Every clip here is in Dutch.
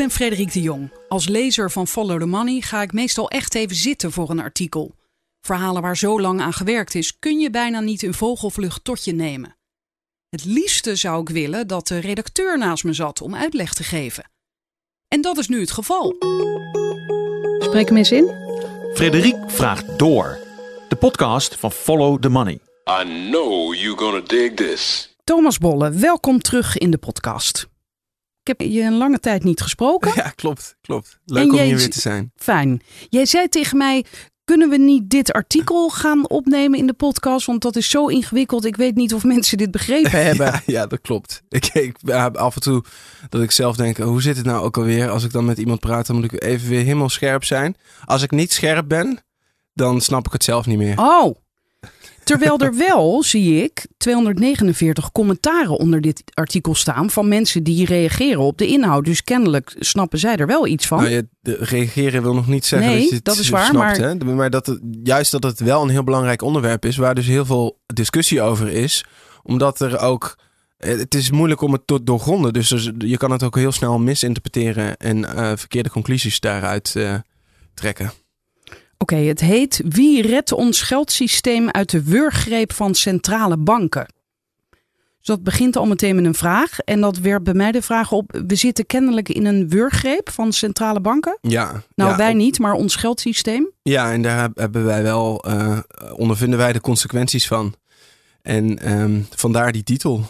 ben Frederik de Jong. Als lezer van Follow the Money ga ik meestal echt even zitten voor een artikel. Verhalen waar zo lang aan gewerkt is, kun je bijna niet in vogelvlucht tot je nemen. Het liefste zou ik willen dat de redacteur naast me zat om uitleg te geven. En dat is nu het geval. Spreek hem eens in. Frederik vraagt door. De podcast van Follow the Money. I know you're gonna dig this. Thomas Bolle, welkom terug in de podcast. Ik heb je een lange tijd niet gesproken. Ja, klopt, klopt. Leuk En om jij hier weer te zijn. Fijn. Jij zei tegen mij: kunnen we niet dit artikel gaan opnemen in de podcast? Want dat is zo ingewikkeld. Ik weet niet of mensen dit begrepen hebben. Ja, ja, dat klopt. Ik, ik heb af en toe dat ik zelf denk, hoe zit het nou ook alweer? Als ik dan met iemand praat, dan moet ik even weer helemaal scherp zijn. Als ik niet scherp ben, dan snap ik het zelf niet meer. Oh. Terwijl er wel, zie ik, 249 commentaren onder dit artikel staan van mensen die reageren op de inhoud. Dus kennelijk snappen zij er wel iets van. Nou, je, de, reageren wil nog niet zeggen Nee, dat je het dat is waar, snapt. maar- Hè? Maar dat het, juist dat het wel een heel belangrijk onderwerp is, waar dus heel veel discussie over is. Omdat er ook... eh, Het is moeilijk om het te doorgronden. Dus je kan het ook heel snel misinterpreteren en eh, verkeerde conclusies daaruit eh, trekken. Oké, het heet Wie redt ons geldsysteem uit de wurggreep van centrale banken? Dus dat begint al meteen met een vraag. En dat werpt bij mij de vraag op: we zitten kennelijk in een wurggreep van centrale banken. Ja, Nou, ja, wij niet, maar ons geldsysteem. Ja, en daar heb- hebben wij wel, eh, ondervinden wij de consequenties van. En ehm, vandaar die titel.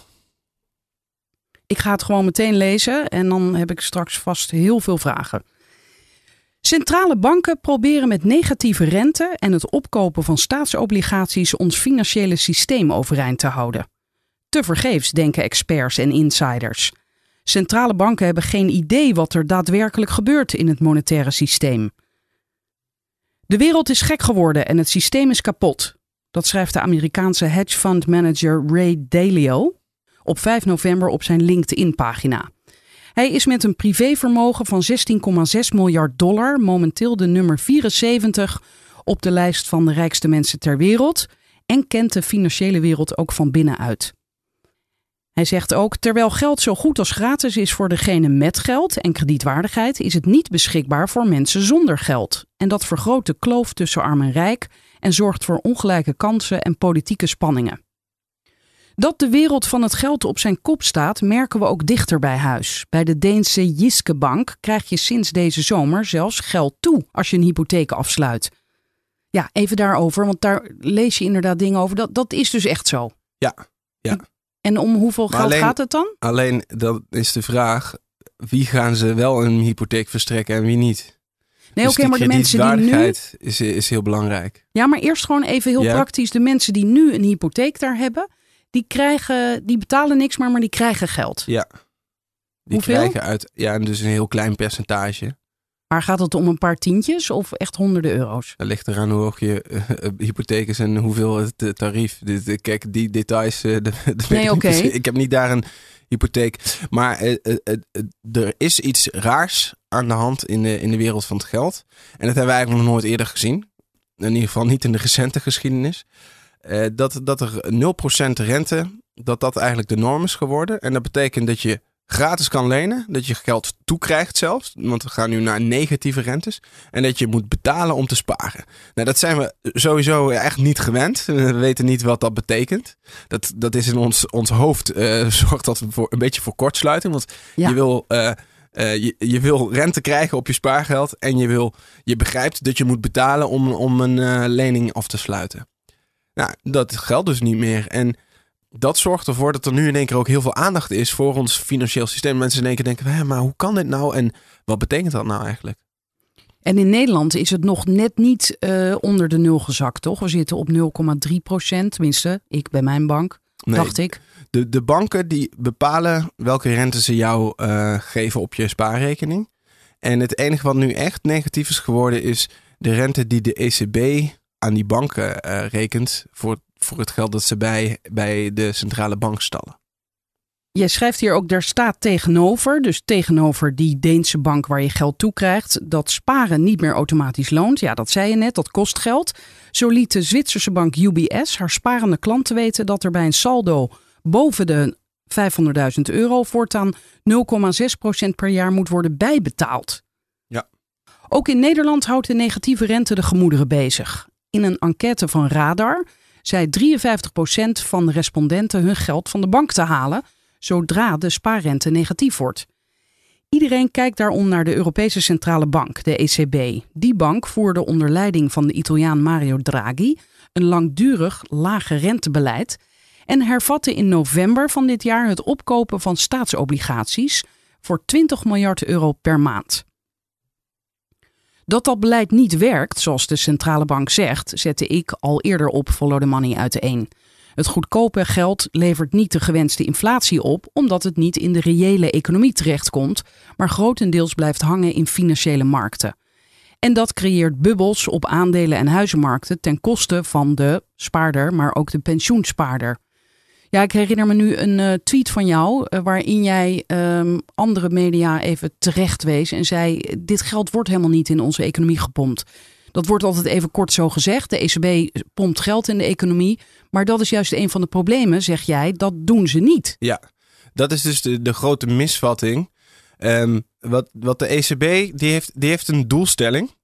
Ik ga het gewoon meteen lezen en dan heb ik straks vast heel veel vragen. Centrale banken proberen met negatieve rente en het opkopen van staatsobligaties ons financiële systeem overeind te houden. Tevergeefs denken experts en insiders. Centrale banken hebben geen idee wat er daadwerkelijk gebeurt in het monetaire systeem. De wereld is gek geworden en het systeem is kapot. Dat schrijft de Amerikaanse hedge fund manager Ray Dalio op 5 november op zijn LinkedIn-pagina. Hij is met een privévermogen van 16,6 miljard dollar momenteel de nummer 74 op de lijst van de rijkste mensen ter wereld en kent de financiële wereld ook van binnenuit. Hij zegt ook: terwijl geld zo goed als gratis is voor degene met geld en kredietwaardigheid, is het niet beschikbaar voor mensen zonder geld. En dat vergroot de kloof tussen arm en rijk en zorgt voor ongelijke kansen en politieke spanningen. Dat de wereld van het geld op zijn kop staat, merken we ook dichter bij huis. Bij de Deense Jyske Bank krijg je sinds deze zomer zelfs geld toe als je een hypotheek afsluit. Ja, even daarover, want daar lees je inderdaad dingen over. Dat, dat is dus echt zo. Ja, ja. En om hoeveel Maar geld alleen- gaat het dan? Alleen, dan is de vraag, wie gaan ze wel een hypotheek verstrekken en wie niet? Nee, Dus oké, maar de mensen die nu. is, is heel belangrijk. Ja, maar eerst gewoon even heel Ja. praktisch. De mensen die nu een hypotheek daar hebben, die krijgen, die betalen niks meer, maar die krijgen geld. Ja. Die Hoeveel? krijgen uit, ja, dus een heel klein percentage. Maar gaat het om een paar tientjes of echt honderden euro's? Dat ligt eraan hoe hoog je eh, eh, hypotheek is en hoeveel het tarief. Dit, kijk, die details. eh, de, Nee, oké. Ik heb niet daar een hypotheek. Maar er is iets raars aan de hand in de, in de wereld van het geld. En dat hebben we eigenlijk nog nooit eerder gezien. In ieder geval niet in de recente geschiedenis. Eh, dat, dat er 0% rente, dat dat eigenlijk de norm is geworden. En dat betekent dat je gratis kan lenen. Dat je geld toekrijgt zelfs. Want we gaan nu naar negatieve rentes. En dat je moet betalen om te sparen. Nou, dat zijn we sowieso echt niet gewend. We weten niet wat dat betekent. Dat, dat is in ons, ons hoofd, eh, zorgt dat voor een beetje voor kortsluiting. Want Ja. je wil... eh, je, je wil rente krijgen op je spaargeld en je, wil, je begrijpt dat je moet betalen om, om een lening af te sluiten. Nou, dat geldt dus niet meer. En dat zorgt ervoor dat er nu in één keer ook heel veel aandacht is voor ons financieel systeem. Mensen in één keer denken, Hé, maar hoe kan dit nou en wat betekent dat nou eigenlijk? En in Nederland is het nog net niet eh, onder de nul gezakt, toch? We zitten op 0,3 procent, tenminste, ik bij mijn bank, Nee, dacht ik. De, de banken die bepalen welke rente ze jou eh, geven op je spaarrekening. En het enige wat nu echt negatief is geworden is de rente die de ECB aan die banken eh, rekent voor, voor het geld dat ze bij, bij de centrale bank stallen. Jij schrijft hier ook, daar staat tegenover, dus tegenover die Deense bank waar je geld toe krijgt, dat sparen niet meer automatisch loont. Ja, dat zei je net, dat kost geld. Zo liet de Zwitserse bank UBS haar sparende klanten weten dat er bij een saldo boven de 500.000 euro voortaan 0,6% per jaar moet worden bijbetaald. Ja. Ook in Nederland houdt de negatieve rente de gemoederen bezig. In een enquête van Radar zei 53% van de respondenten hun geld van de bank te halen zodra de spaarrente negatief wordt. Iedereen kijkt daarom naar de Europese Centrale Bank, de ECB. Die bank voerde onder leiding van de Italiaan Mario Draghi een langdurig lage rentebeleid en hervatte in november van dit jaar het opkopen van staatsobligaties voor 20 miljard euro per maand. Dat dat beleid niet werkt, zoals de centrale bank zegt, zette ik al eerder op Follow the Money uiteen. Het goedkope geld levert niet de gewenste inflatie op, omdat het niet in de reële economie terechtkomt, maar grotendeels blijft hangen in financiële markten. En dat creëert bubbels op aandelen- en huizenmarkten ten koste van de spaarder, maar ook de pensioenspaarder. Ja, ik herinner me nu een uh, tweet van jou uh, waarin jij um, andere media even terecht wees en zei: dit geld wordt helemaal niet in onze economie gepompt. Dat wordt altijd even kort zo gezegd. De ECB pompt geld in de economie. Maar dat is juist een van de problemen, zeg jij. Dat doen ze niet. Ja, dat is dus de, de grote misvatting. Um, wat, wat de ECB, die heeft, die heeft een doelstelling.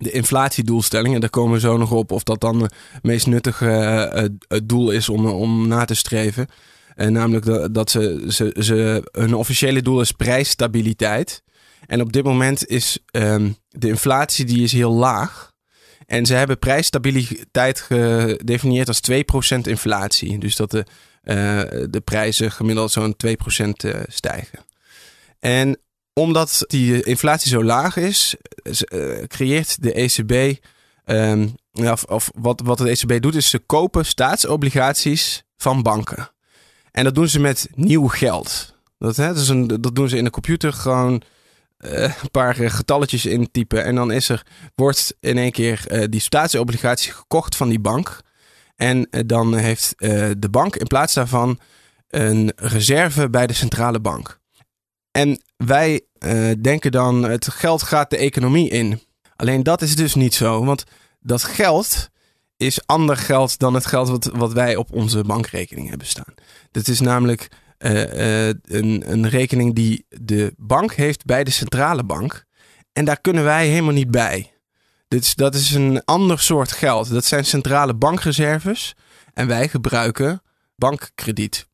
De inflatiedoelstelling. En daar komen we zo nog op of dat dan het meest nuttige uh, doel is om, om na te streven. En namelijk dat, ze, ze, ze, hun officiële doel is prijsstabiliteit. En op dit moment is um, de inflatie die is heel laag. En ze hebben prijsstabiliteit gedefinieerd als 2% inflatie. Dus dat de, de prijzen gemiddeld zo'n 2% uh, stijgen. En omdat die inflatie zo laag is, uh, creëert de ECB. Um, of, of wat, wat de ECB doet, is ze kopen staatsobligaties van banken. En dat doen ze met nieuw geld. Dat, hè, dat, is een, dat doen ze in de computer gewoon uh, een paar getalletjes intypen. En dan is er, wordt in één keer die staatsobligatie gekocht van die bank. En dan heeft de bank in plaats daarvan een reserve bij de centrale bank. En wij denken dan, het geld gaat de economie in. Alleen dat is dus niet zo, want dat geld is ander geld dan het geld wat, wij op onze bankrekening hebben staan. Dat is namelijk uh, uh, een, een rekening die de bank heeft bij de centrale bank. En daar kunnen wij helemaal niet bij. Is, dat is een ander soort geld. Dat zijn centrale bankreserves. En wij gebruiken bankkrediet.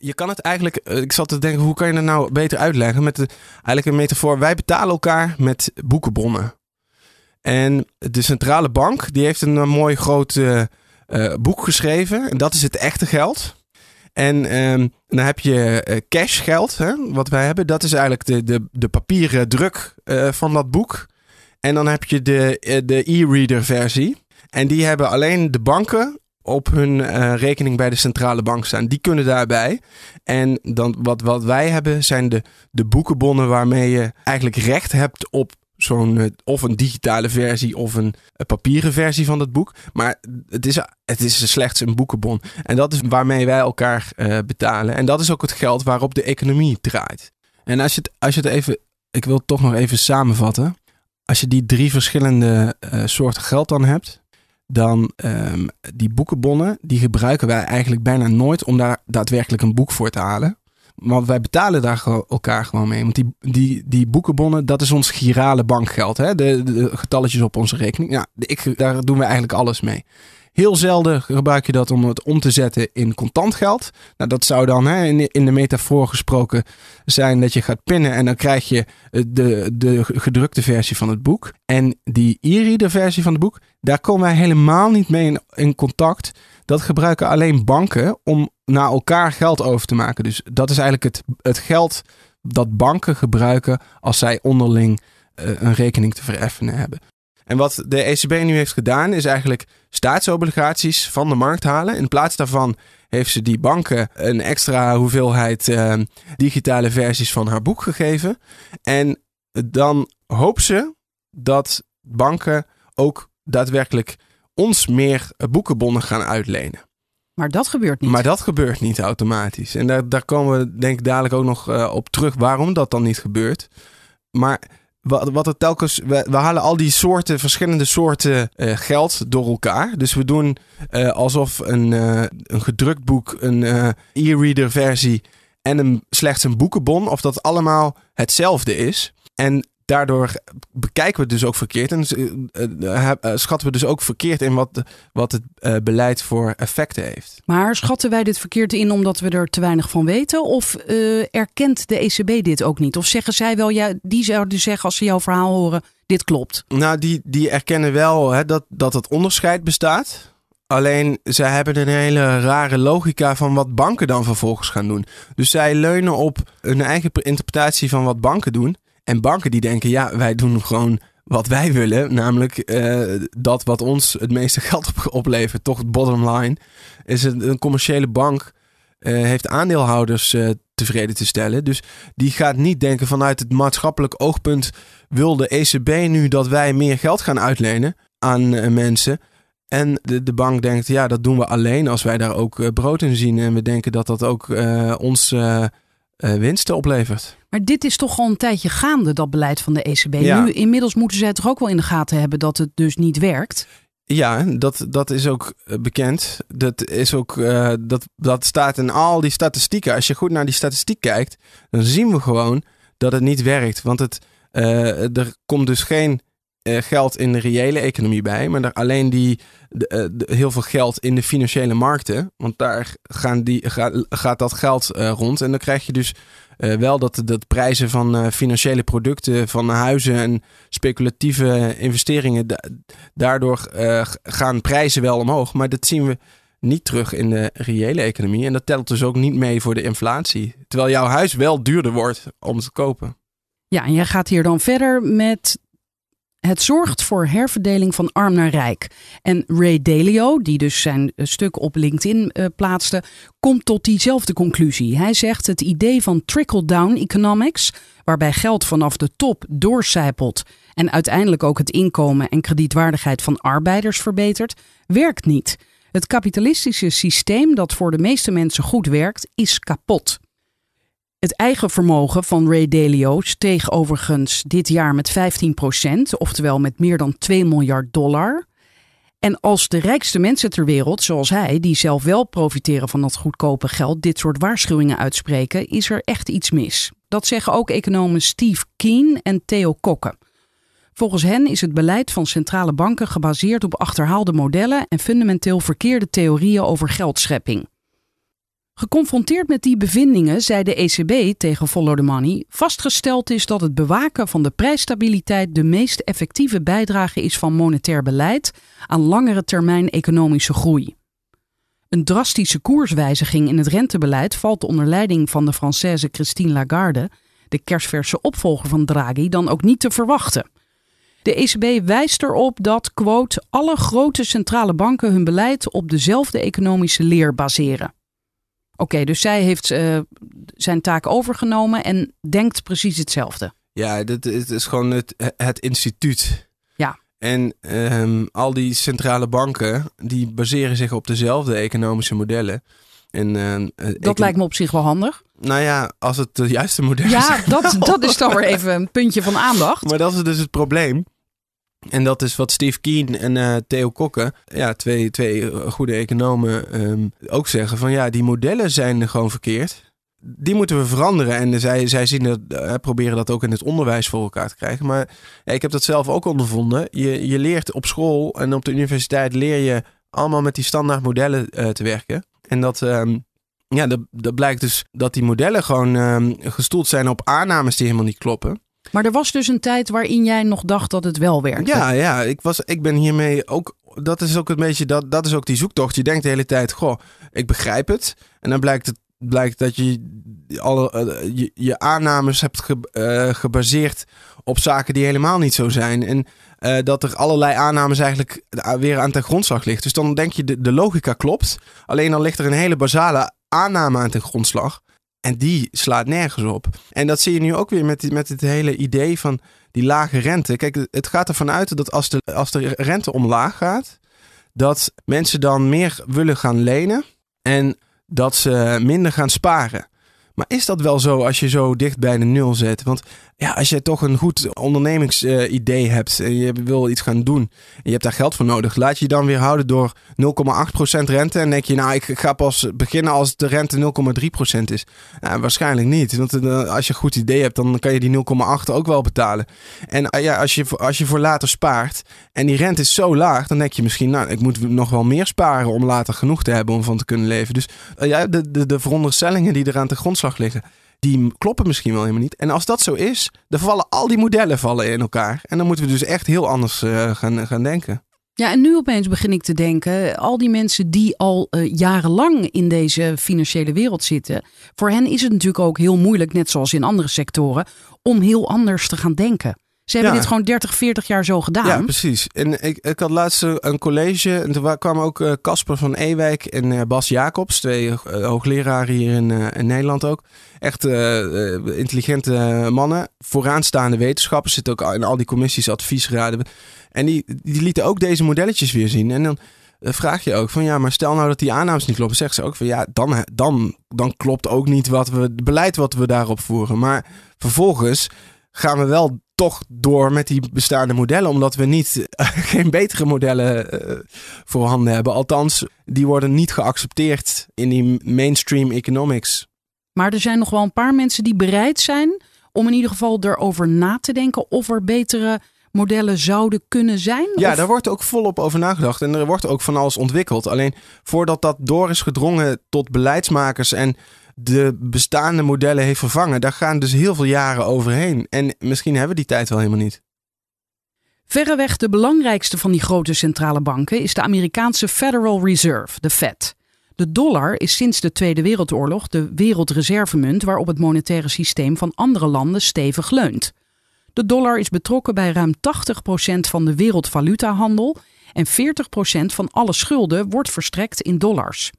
Je kan het eigenlijk, ik zat te denken, hoe kan je dat nou beter uitleggen? Met eigenlijk een metafoor. Wij betalen elkaar met boekenbonnen. En de centrale bank, die heeft een, een mooi groot uh, boek geschreven. En dat is het echte geld. En um, dan heb je uh, cashgeld, hè, wat wij hebben. Dat is eigenlijk de, de, de papieren druk van dat boek. En dan heb je de, de e-reader versie. En die hebben alleen de banken op hun rekening bij de centrale bank staan. Die kunnen daarbij. En dan wat, wat wij hebben zijn de, de boekenbonnen waarmee je eigenlijk recht hebt op zo'n of een digitale versie of een, een, papieren versie van het boek. Maar het is, het is slechts een boekenbon. En dat is waarmee wij elkaar betalen. En dat is ook het geld waarop de economie draait. En als je het, als je het even, ik wil het toch nog even samenvatten. Als je die drie verschillende soorten geld dan hebt, dan um, die boekenbonnen, die gebruiken wij eigenlijk bijna nooit om daar daadwerkelijk een boek voor te halen. Want wij betalen daar elkaar gewoon mee. Want die, die, die boekenbonnen, dat is ons girale bankgeld. Hè? De, de getalletjes op onze rekening. Ja, ik, daar doen we eigenlijk alles mee. Heel zelden gebruik je dat om het om te zetten in contant geld. Nou, dat zou dan hè, in, de metafoor gesproken zijn dat je gaat pinnen en dan krijg je de, de gedrukte versie van het boek. En die e-reader versie van het boek, daar komen wij helemaal niet mee in, in contact. Dat gebruiken alleen banken om naar elkaar geld over te maken. Dus dat is eigenlijk het, het geld dat banken gebruiken als zij onderling uh, een rekening te vereffenen hebben. En wat de ECB nu heeft gedaan, is eigenlijk staatsobligaties van de markt halen. In plaats daarvan heeft ze die banken een extra hoeveelheid uh, digitale versies van haar boek gegeven. En dan hoopt ze dat banken ook daadwerkelijk ons meer boekenbonnen gaan uitlenen. Maar dat gebeurt niet. Maar dat gebeurt niet automatisch. En daar, daar komen we denk ik dadelijk ook nog uh, op terug waarom dat dan niet gebeurt. Maar wat, er telkens. We, halen al die soorten, verschillende soorten eh, geld door elkaar. Dus we doen eh, alsof een, eh, een gedrukt boek, een e-reader versie en een, slechts een boekenbon, of dat allemaal hetzelfde is. En daardoor bekijken we het dus ook verkeerd. En eh, eh, eh, schatten we dus ook verkeerd in wat, wat het beleid voor effecten heeft. Maar schatten wij dit verkeerd in omdat we er te weinig van weten? Of erkent de ECB dit ook niet? Of zeggen zij wel, ja, die zouden zeggen als ze jouw verhaal horen, dit klopt? Nou, die, die erkennen wel hè, dat, dat het onderscheid bestaat. Alleen zij hebben een hele rare logica van wat banken dan vervolgens gaan doen. Dus zij leunen op hun eigen interpretatie van wat banken doen. En banken die denken, ja, wij doen gewoon wat wij willen. Namelijk eh, dat wat ons het meeste geld op- oplevert, toch het bottom line. Is een, commerciële bank eh, heeft aandeelhouders eh, tevreden te stellen. Dus die gaat niet denken vanuit het maatschappelijk oogpunt... wil de ECB nu dat wij meer geld gaan uitlenen aan mensen... En de, de bank denkt, ja, dat doen we alleen als wij daar ook brood in zien. En we denken dat dat ook ons eh, winsten oplevert. Maar dit is toch al een tijdje gaande, dat beleid van de ECB. Ja. Nu, inmiddels moeten zij toch ook wel in de gaten hebben dat het dus niet werkt? Ja, dat, dat is ook eh, bekend. Dat, is ook, eh, dat, dat staat in al die statistieken. Als je goed naar die statistiek kijkt, dan zien we gewoon dat het niet werkt. Want het, er komt dus geen geld in de reële economie bij, maar er alleen die, eh, de- heel veel geld in de financiële markten. Want daar gaan die, ga- gaat dat geld eh, rond. En dan krijg je dus eh, wel dat de prijzen van eh, financiële producten, van huizen en speculatieve investeringen, da- daardoor eh, gaan prijzen wel omhoog. Maar dat zien we niet terug in de reële economie. En dat telt dus ook niet mee voor de inflatie. Terwijl jouw huis wel duurder wordt om te kopen. Ja, en jij gaat hier dan verder met. Het zorgt voor herverdeling van arm naar rijk. En Ray Dalio, die dus zijn eh, stuk op LinkedIn eh, plaatste, komt tot diezelfde conclusie. Hij zegt het idee van trickle-down economics, waarbij geld vanaf de top doorcijpelt en uiteindelijk ook het inkomen en kredietwaardigheid van arbeiders verbetert, werkt niet. Het kapitalistische systeem dat voor de meeste mensen goed werkt, is kapot. Het eigen vermogen van Ray Dalio steeg overigens dit jaar met 15%, oftewel met meer dan 2 miljard dollar. En als de rijkste mensen ter wereld, zoals hij, die zelf wel profiteren van dat goedkope geld, dit soort waarschuwingen uitspreken, is er echt iets mis. Dat zeggen ook economen Steve Keen en Theo Kokke. Volgens hen is het beleid van centrale banken gebaseerd op achterhaalde modellen en fundamenteel verkeerde theorieën over geldschepping. Geconfronteerd met die bevindingen zei de ECB tegen Follow the Money vastgesteld is dat het bewaken van de prijsstabiliteit de meest effectieve bijdrage is van monetair beleid aan langere termijn economische groei. Een drastische koerswijziging in het rentebeleid valt onder leiding van de Française Christine Lagarde, de kerstverse opvolger van Draghi, dan ook niet te verwachten. De ECB wijst erop dat, quote, alle grote centrale banken hun beleid op dezelfde economische leer baseren. Oké, dus zij heeft eh, zijn taak overgenomen en denkt precies hetzelfde. Ja, dit, het is gewoon het, het instituut. Ja. En ehm, al die centrale banken, die baseren zich op dezelfde economische modellen. En, ehm, eh, Dat ik- lijkt me op zich wel handig. Nou ja, als het de juiste modellen Ja, zijn. dat, dat is dan weer even een puntje van aandacht. Maar dat is dus het probleem. En dat is wat Steve Keen en eh, Theo Kokke, ja, twee, twee eh, goede economen, ehm, ook zeggen. Van ja, die modellen zijn gewoon verkeerd. Die moeten we veranderen. En zij, zij zien dat, eh, proberen dat ook in het onderwijs voor elkaar te krijgen. Maar ik heb dat zelf ook ondervonden. Je, je leert op school en op de universiteit leer je allemaal met die standaard modellen te werken. En dat, ehm, ja, dat, dat blijkt dus dat die modellen gewoon ehm, gestoeld zijn op aannames die helemaal niet kloppen. Maar er was dus een tijd waarin jij nog dacht dat het wel werkte. Ja, ja ik, was, ik ben hiermee ook. Dat is ook een beetje. Dat, dat is ook die zoektocht. Je denkt de hele tijd: Goh, ik begrijp het. En dan blijkt, het, blijkt dat je alle eh, je, je aannames hebt eh, gebaseerd op zaken die helemaal niet zo zijn. En eh, dat er allerlei aannames eigenlijk weer aan ten grondslag ligt. Dus dan denk je: de, de logica klopt. Alleen dan ligt er een hele basale aanname aan ten grondslag. En die slaat nergens op. En dat zie je nu ook weer met, met het hele idee van die lage rente. Kijk, het gaat ervan uit dat als de, als de rente omlaag gaat, dat mensen dan meer willen gaan lenen en dat ze minder gaan sparen. Maar is dat wel zo als je zo dicht bij de nul zit? Want ja, als je toch een goed ondernemingsidee hebt en je wil iets gaan doen en je hebt daar geld voor nodig, laat je je dan weer houden door 0,8% rente en denk je, nou, ik ga pas beginnen als de rente 0,3% is. Waarschijnlijk niet. Want eh, als je een goed idee hebt, dan kan je die 0,8 ook wel betalen. En eh, ja, als je, als je voor later spaart en die rente is zo laag, dan denk je misschien, nou, ik moet nog wel meer sparen om later genoeg te hebben om van te kunnen leven. Dus uh, ja, de, de, de veronderstellingen die er aan de grondslag liggen, die kloppen misschien wel helemaal niet. En als dat zo is, dan vallen al die modellen vallen in elkaar. En dan moeten we dus echt heel anders uh, gaan, gaan denken. Ja, en nu opeens begin ik te denken, al die mensen die al uh, jarenlang in deze financiële wereld zitten, voor hen is het natuurlijk ook heel moeilijk, net zoals in andere sectoren, om heel anders te gaan denken. Ze hebben Ja. dit gewoon 30, 40 jaar zo gedaan. Ja, precies. En ik, ik had laatst een college en toen kwamen ook eh, Casper van Ewijk en eh, Bas Jacobs, twee eh, hoogleraren hier in, in Nederland ook. Echt intelligente mannen, vooraanstaande wetenschappers, zitten ook in al die commissies, adviesraden. En die, die lieten ook deze modelletjes weer zien. En dan vraag je ook van ja, maar stel nou dat die aannames niet kloppen, zeggen ze ook van ja, dan, dan, dan klopt ook niet wat we, het beleid wat we daarop voeren. Maar vervolgens gaan we wel toch door met die bestaande modellen, omdat we niet eh, geen betere modellen eh, voorhanden hebben. Althans, die worden niet geaccepteerd in die mainstream economics. Maar er zijn nog wel een paar mensen die bereid zijn om in ieder geval erover na te denken of er betere modellen zouden kunnen zijn. Ja, Of- daar wordt ook volop over nagedacht en er wordt ook van alles ontwikkeld. Alleen voordat dat door is gedrongen tot beleidsmakers en de bestaande modellen heeft vervangen, daar gaan dus heel veel jaren overheen. En misschien hebben we die tijd wel helemaal niet. Verreweg de belangrijkste van die grote centrale banken is de Amerikaanse Federal Reserve, de Fed. De dollar is sinds de Tweede Wereldoorlog de wereldreservemunt waarop het monetaire systeem van andere landen stevig leunt. De dollar is betrokken bij ruim 80% van de wereldvalutahandel en 40% van alle schulden wordt verstrekt in dollars.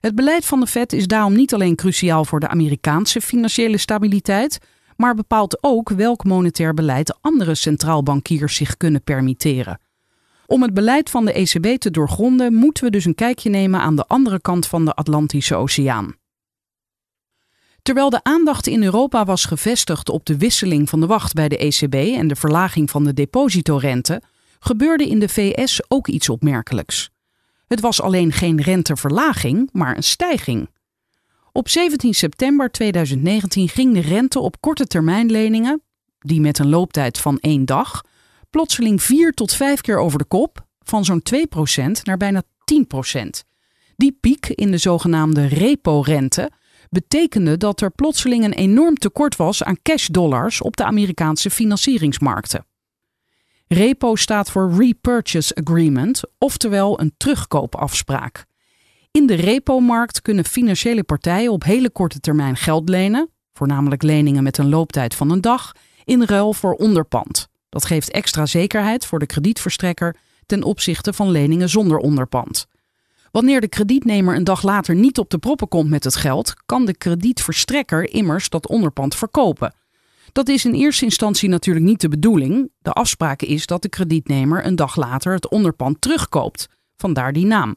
Het beleid van de Fed is daarom niet alleen cruciaal voor de Amerikaanse financiële stabiliteit, maar bepaalt ook welk monetair beleid andere centraalbankiers zich kunnen permitteren. Om het beleid van de ECB te doorgronden, moeten we dus een kijkje nemen aan de andere kant van de Atlantische Oceaan. Terwijl de aandacht in Europa was gevestigd op de wisseling van de wacht bij de ECB en de verlaging van de depositorente, gebeurde in de VS ook iets opmerkelijks. Het was alleen geen renteverlaging, maar een stijging. Op 17 september 2019 ging de rente op korte termijnleningen, die met een looptijd van één dag, plotseling vier tot vijf keer over de kop, van zo'n 2% naar bijna 10%. Die piek in de zogenaamde repo-rente betekende dat er plotseling een enorm tekort was aan cash-dollars op de Amerikaanse financieringsmarkten. Repo staat voor Repurchase Agreement, oftewel een terugkoopafspraak. In de repo-markt kunnen financiële partijen op hele korte termijn geld lenen, voornamelijk leningen met een looptijd van een dag, in ruil voor onderpand. Dat geeft extra zekerheid voor de kredietverstrekker ten opzichte van leningen zonder onderpand. Wanneer de kredietnemer een dag later niet op de proppen komt met het geld, kan de kredietverstrekker immers dat onderpand verkopen. Dat is in eerste instantie natuurlijk niet de bedoeling. De afspraak is dat de kredietnemer een dag later het onderpand terugkoopt. Vandaar die naam.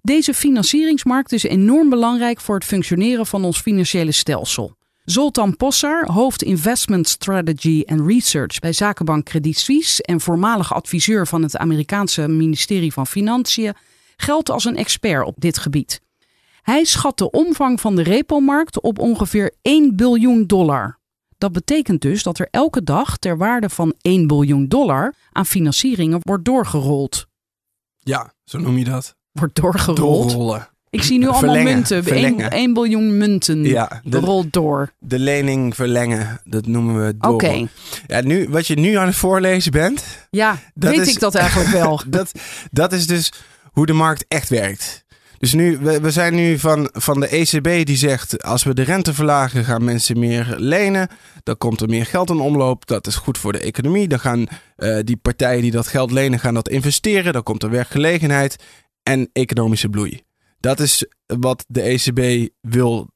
Deze financieringsmarkt is enorm belangrijk voor het functioneren van ons financiële stelsel. Zoltan Possar, hoofd Investment Strategy and Research bij zakenbank Credit Suisse en voormalig adviseur van het Amerikaanse ministerie van Financiën, geldt als een expert op dit gebied. Hij schat de omvang van de repo-markt op ongeveer 1 biljoen dollar. Dat betekent dus dat er elke dag ter waarde van 1 biljoen dollar aan financieringen wordt doorgerold. Ja, zo noem je dat. Wordt doorgerold. Doorrollen. Ik zie nu allemaal Verlengen, munten. 1, verlengen. biljoen munten Ja, de- rolt door. De lening verlengen, dat noemen we Oké, doorrollen. Ja, nu, wat je nu aan het voorlezen bent, ja, Dat weet is- ik dat eigenlijk wel. dat, dat is dus hoe de markt echt werkt. Dus nu, we, zijn nu van, van de ECB die zegt, als we de rente verlagen, gaan mensen meer lenen. Dan komt er meer geld in omloop. Dat is goed voor de economie. Dan gaan eh, die partijen die dat geld lenen, gaan dat investeren. Dan komt er werkgelegenheid en economische bloei. Dat is wat de ECB wil,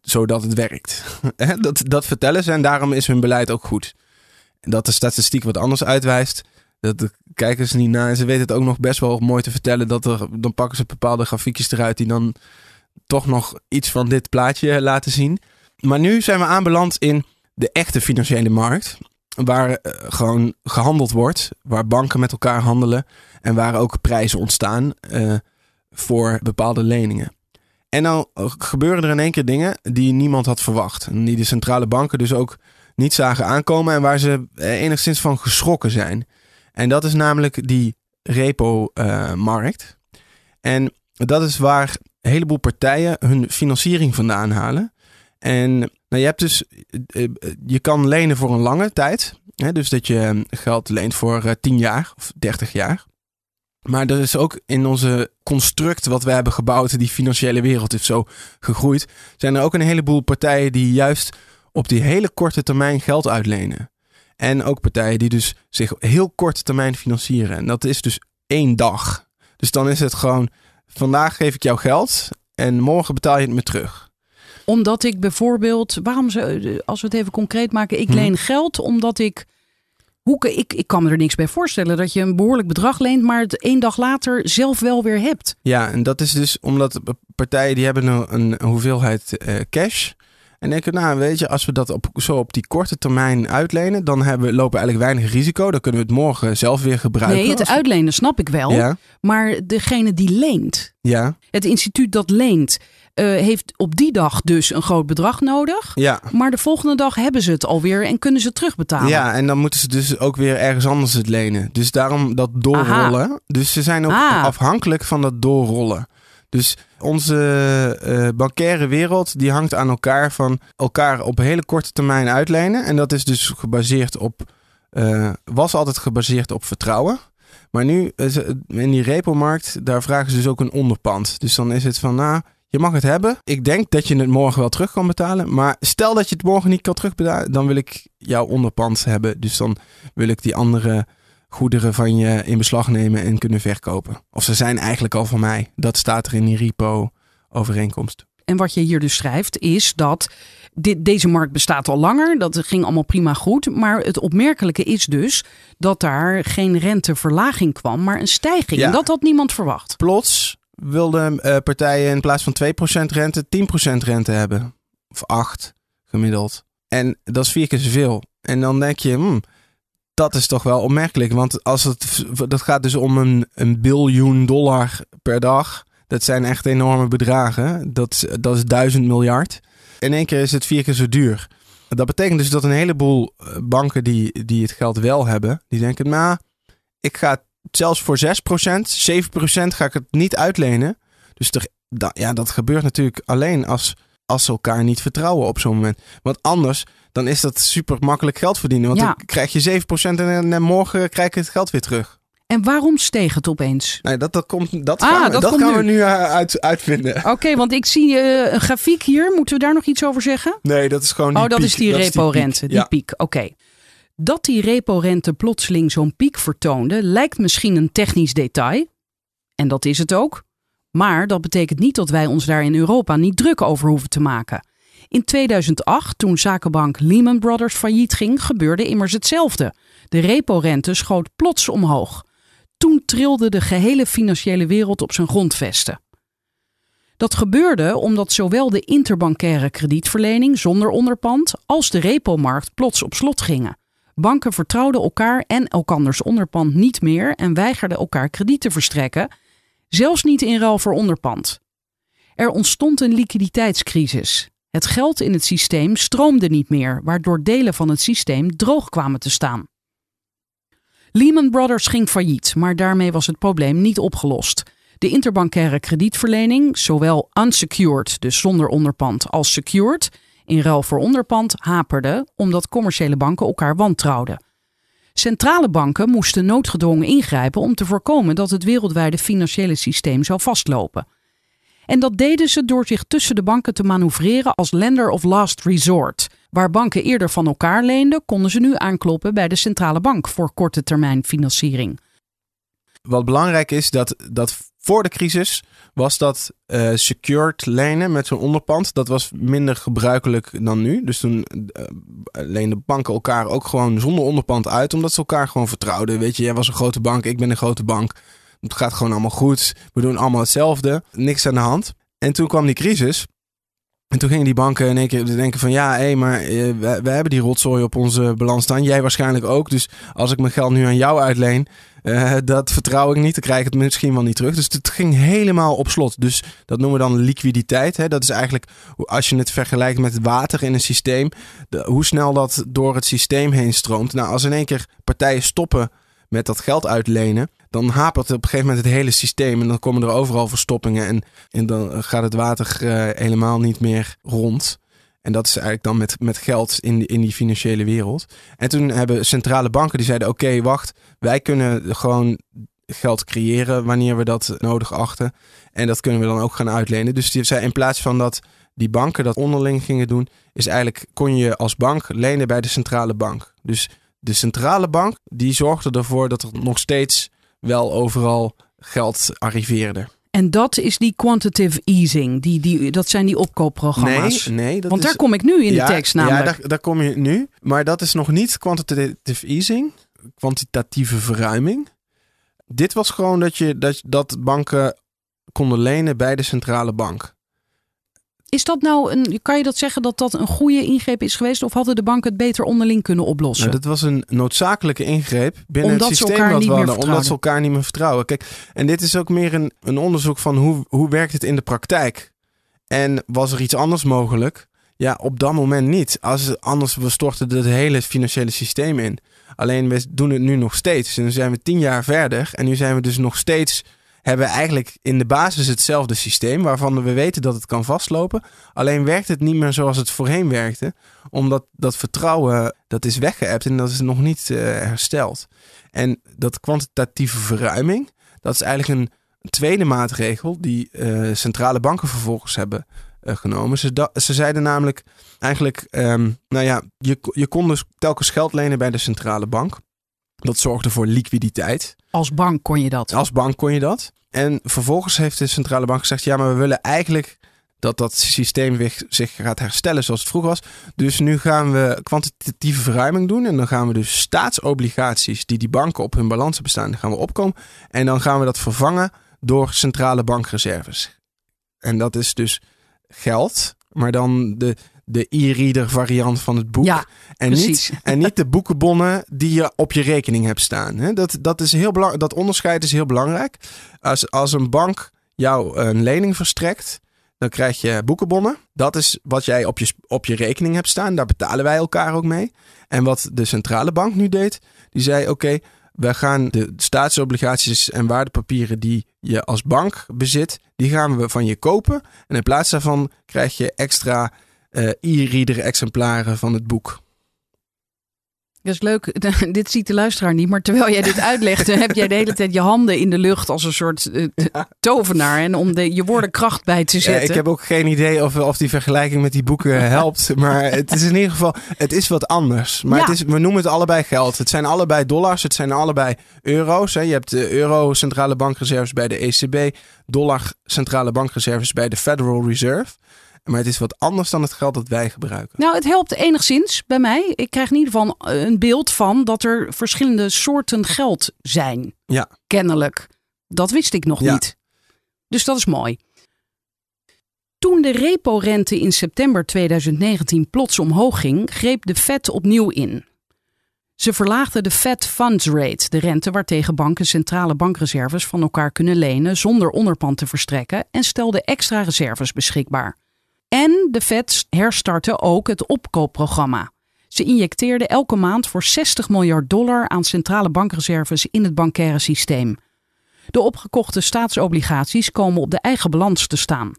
zodat het werkt. Dat, dat vertellen ze en daarom is hun beleid ook goed. Dat de statistiek wat anders uitwijst, dat kijken ze niet naar. En ze weten het ook nog best wel mooi te vertellen. Dat er, dan pakken ze bepaalde grafiekjes eruit die dan toch nog iets van dit plaatje laten zien. Maar nu zijn we aanbeland in de echte financiële markt. Waar eh, gewoon gehandeld wordt. Waar banken met elkaar handelen. En waar ook prijzen ontstaan eh, voor bepaalde leningen. En dan gebeuren er in één keer dingen die niemand had verwacht. Die de centrale banken dus ook niet zagen aankomen. En waar ze eh, enigszins van geschrokken zijn. En dat is namelijk die repo-markt. en dat is waar een heleboel partijen hun financiering vandaan halen. En nou, je hebt dus, eh, eh, je kan lenen voor een lange tijd. Hè, dus dat je geld leent voor uh, 10 jaar of 30 jaar. Maar er is ook in onze construct wat we hebben gebouwd, die financiële wereld is zo gegroeid, zijn er ook een heleboel partijen die juist op die hele korte termijn geld uitlenen. En ook partijen die dus zich heel korte termijn financieren. En dat is dus één dag. Dus dan is het gewoon, vandaag geef ik jou geld en morgen betaal je het me terug. Omdat ik bijvoorbeeld, waarom ze, als we het even concreet maken, ik Hm. leen geld omdat ik. Hoe, ik, ik kan me er niks bij voorstellen dat je een behoorlijk bedrag leent, maar het één dag later zelf wel weer hebt. Ja, en dat is dus omdat partijen die hebben een, een hoeveelheid eh, cash. En denken, nou weet je, als we dat op, zo op die korte termijn uitlenen, dan hebben, we- lopen we eigenlijk weinig risico. Dan kunnen we het morgen zelf weer gebruiken. Nee, het Als- uitlenen snap ik wel. Ja, Maar degene die leent, ja, het instituut dat leent, eh, heeft op die dag dus een groot bedrag nodig. ja. Maar de volgende dag hebben ze het alweer en kunnen ze het terugbetalen. Ja, en dan moeten ze dus ook weer ergens anders het lenen. Dus daarom dat doorrollen. Dus ze zijn ook Ah. afhankelijk van dat doorrollen. Dus onze eh bankaire wereld die hangt aan elkaar van elkaar op hele korte termijn uitlenen. En dat is dus gebaseerd op, eh, was altijd gebaseerd op vertrouwen. Maar nu in die repo-markt, daar vragen ze dus ook een onderpand. Dus dan is het van, nou, je mag het hebben. Ik denk dat je het morgen wel terug kan betalen. Maar stel dat je het morgen niet kan terugbetalen, dan wil ik jouw onderpand hebben. Dus dan wil ik die andere goederen van je in beslag nemen en kunnen verkopen. Of ze zijn eigenlijk al van mij. Dat staat er in die repo-overeenkomst. En wat je hier dus schrijft is dat dit, deze markt bestaat al langer. Dat ging allemaal prima goed. Maar het opmerkelijke is dus dat daar geen renteverlaging kwam, maar een stijging. Ja. En dat had niemand verwacht. Plots wilden eh, partijen in plaats van 2% rente 10% rente hebben. Of 8 gemiddeld. En dat is vier keer zoveel. En dan denk je, hmm, dat is toch wel opmerkelijk. Want als het, dat gaat dus om een, een biljoen dollar per dag. Dat zijn echt enorme bedragen. Dat, dat is duizend miljard. In één keer is het vier keer zo duur. Dat betekent dus dat een heleboel eh, banken die, die het geld wel hebben, die denken, nou, ik ga het zelfs voor 6%, 7% ga ik het niet uitlenen. Dus er, ja, dat gebeurt natuurlijk alleen als, als ze elkaar niet vertrouwen op zo'n moment. Want anders, dan is dat super makkelijk geld verdienen. Want Ja. dan krijg je 7% en, en morgen krijg je het geld weer terug. En waarom steeg het opeens? Nee, dat, dat, komt, dat, Ah, gaan, we, dat dat komt gaan nu. we nu eh, uit, uitvinden. Oké, want ik zie eh, een grafiek hier. Moeten we daar nog iets over zeggen? Nee, dat is gewoon die Oh, dat piek. is die repo-rente, piek. die Ja. piek. Oké. Dat die repo-rente plotseling zo'n piek vertoonde, lijkt misschien een technisch detail. En dat is het ook. Maar dat betekent niet dat wij ons daar in Europa niet druk over hoeven te maken. In 2008, toen zakenbank Lehman Brothers failliet ging, gebeurde immers hetzelfde. De repo-rente schoot plots omhoog. Toen trilde de gehele financiële wereld op zijn grondvesten. Dat gebeurde omdat zowel de interbankaire kredietverlening zonder onderpand als de repo-markt plots op slot gingen. Banken vertrouwden elkaar en elkanders onderpand niet meer en weigerden elkaar krediet te verstrekken, zelfs niet in ruil voor onderpand. Er ontstond een liquiditeitscrisis. Het geld in het systeem stroomde niet meer, waardoor delen van het systeem droog kwamen te staan. Lehman Brothers ging failliet, maar daarmee was het probleem niet opgelost. De interbankaire kredietverlening, zowel unsecured, dus zonder onderpand, als secured, in ruil voor onderpand, haperde omdat commerciële banken elkaar wantrouwden. Centrale banken moesten noodgedwongen ingrijpen om te voorkomen dat het wereldwijde financiële systeem zou vastlopen. En dat deden ze door zich tussen de banken te manoeuvreren als lender of last resort. Waar banken eerder van elkaar leenden, konden ze nu aankloppen bij de centrale bank voor korte termijn financiering. Wat belangrijk is, dat, dat voor de crisis was dat eh, secured lenen met zo'n onderpand. Dat was minder gebruikelijk dan nu. Dus toen eh, leenden banken elkaar ook gewoon zonder onderpand uit. Omdat ze elkaar gewoon vertrouwden. Weet je, jij was een grote bank, ik ben een grote bank. Het gaat gewoon allemaal goed. We doen allemaal hetzelfde. Niks aan de hand. En toen kwam die crisis. En toen gingen die banken in één keer denken van ja, hé, maar eh, we, hebben die rotzooi op onze balans staan. Jij waarschijnlijk ook. Dus als ik mijn geld nu aan jou uitleen, eh, dat vertrouw ik niet. Dan krijg ik het misschien wel niet terug. Dus het ging helemaal op slot. Dus dat noemen we dan liquiditeit. Hè. Dat is eigenlijk, als je het vergelijkt met water in een systeem, hoe snel dat door het systeem heen stroomt. Nou, als in één keer partijen stoppen met dat geld uitlenen, dan hapert op een gegeven moment het hele systeem. En dan komen er overal verstoppingen. En, en dan gaat het water eh, helemaal niet meer rond. En dat is eigenlijk dan met, met geld in, in die financiële wereld. En toen hebben centrale banken die zeiden: Oké, wacht, wij kunnen gewoon geld creëren wanneer we dat nodig achten. En dat kunnen we dan ook gaan uitlenen. Dus die zei in plaats van dat die banken dat onderling gingen doen, is eigenlijk kon je als bank lenen bij de centrale bank. Dus de centrale bank die zorgde ervoor dat er nog steeds wel overal geld arriveerde. En dat is die quantitative easing. Die, die, dat zijn die opkoopprogramma's. Nee, nee, dat Want is, daar kom ik nu in ja, de tekst namelijk. Ja, daar, daar kom je nu. Maar dat is nog niet quantitative easing, kwantitatieve verruiming. Dit was gewoon dat, je, dat, dat banken konden lenen bij de centrale bank. Is dat nou een, kan je dat zeggen dat dat een goede ingreep is geweest? Of hadden de banken het beter onderling kunnen oplossen? Nou, dat was een noodzakelijke ingreep binnen Omdat het systeem niet we hadden. Omdat ze elkaar niet meer vertrouwen. Kijk, en dit is ook meer een, een onderzoek van hoe, hoe werkt het in de praktijk. En was er iets anders mogelijk? Ja, op dat moment niet. Als, anders we storten het hele financiële systeem in. Alleen we doen het nu nog steeds. En nu zijn we tien jaar verder. En nu zijn we dus nog steeds. Hebben eigenlijk in de basis hetzelfde systeem. Waarvan we weten dat het kan vastlopen. Alleen werkt het niet meer zoals het voorheen werkte. Omdat dat vertrouwen. dat is weggeëpt. En dat is nog niet eh, hersteld. En dat kwantitatieve verruiming. dat is eigenlijk een tweede maatregel. die eh, centrale banken vervolgens hebben eh, genomen. Ze zeiden namelijk eigenlijk, ehm, nou ja, je, je kon dus telkens geld lenen bij de centrale bank. Dat zorgde voor liquiditeit. Als bank kon je dat. Als bank kon je dat. En vervolgens heeft de centrale bank gezegd, ja, maar we willen eigenlijk dat dat systeem zich gaat herstellen zoals het vroeger was. Dus nu gaan we kwantitatieve verruiming doen. En dan gaan we dus staatsobligaties die die banken op hun balans hebben staan, gaan we opkomen. En dan gaan we dat vervangen door centrale bankreserves. En dat is dus geld, maar dan de, de e-reader variant van het boek. Ja, en, precies. niet, en niet de boekenbonnen die je op je rekening hebt staan. Dat, dat, is heel belang, dat onderscheid is heel belangrijk. Als, als een bank jou een lening verstrekt, dan krijg je boekenbonnen. Dat is wat jij op je, op je rekening hebt staan. Daar betalen wij elkaar ook mee. En wat de centrale bank nu deed, die zei: Oké, wij gaan de staatsobligaties en waardepapieren die je als bank bezit, die gaan we van je kopen. En in plaats daarvan krijg je extra eh, e-reader exemplaren van het boek. Dat is leuk. dit ziet de luisteraar niet. Maar terwijl jij dit uitlegt, heb jij de hele tijd je handen in de lucht als een soort eh, tovenaar. En om de, je woorden kracht bij te Ja, zetten. ik heb ook geen idee of, of die vergelijking met die boeken helpt. Maar het is in ieder geval, het is wat anders. Maar Ja. het is, we noemen het allebei geld. Het zijn allebei dollars, het zijn allebei euro's. Hè. Je hebt de euro centrale bankreserves bij de ECB, dollar centrale bankreserves bij de Federal Reserve. Maar het is wat anders dan het geld dat wij gebruiken. Nou, het helpt enigszins bij mij. Ik krijg in ieder geval een beeld van dat er verschillende soorten geld zijn. Ja. Kennelijk. Dat wist ik nog Ja. niet. Dus dat is mooi. Toen de repo-rente in september 2019 plots omhoog ging, greep de Fed opnieuw in. Ze verlaagden de Fed Funds Rate, de rente waartegen banken centrale bankreserves van elkaar kunnen lenen zonder onderpand te verstrekken, en stelden extra reserves beschikbaar. En de Fed herstartte ook het opkoopprogramma. Ze injecteerde elke maand voor 60 miljard dollar aan centrale bankreserves in het bankaire systeem. De opgekochte staatsobligaties komen op de eigen balans te staan.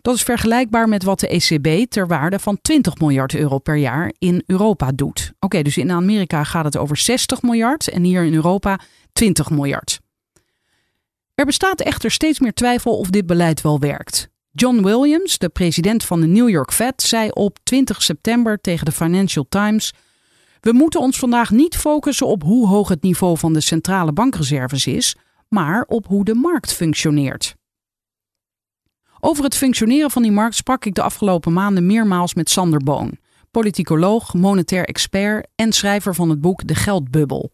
Dat is vergelijkbaar met wat de ECB ter waarde van 20 miljard euro per jaar in Europa doet. Oké, dus in Amerika gaat het over 60 miljard en hier in Europa 20 miljard. Er bestaat echter steeds meer twijfel of dit beleid wel werkt. John Williams, de president van de New York Fed, zei op 20 september tegen de Financial Times: We moeten ons vandaag niet focussen op hoe hoog het niveau van de centrale bankreserves is, maar op hoe de markt functioneert. Over het functioneren van die markt sprak ik de afgelopen maanden meermaals met Sander Boon, politicoloog, monetair expert en schrijver van het boek De Geldbubbel.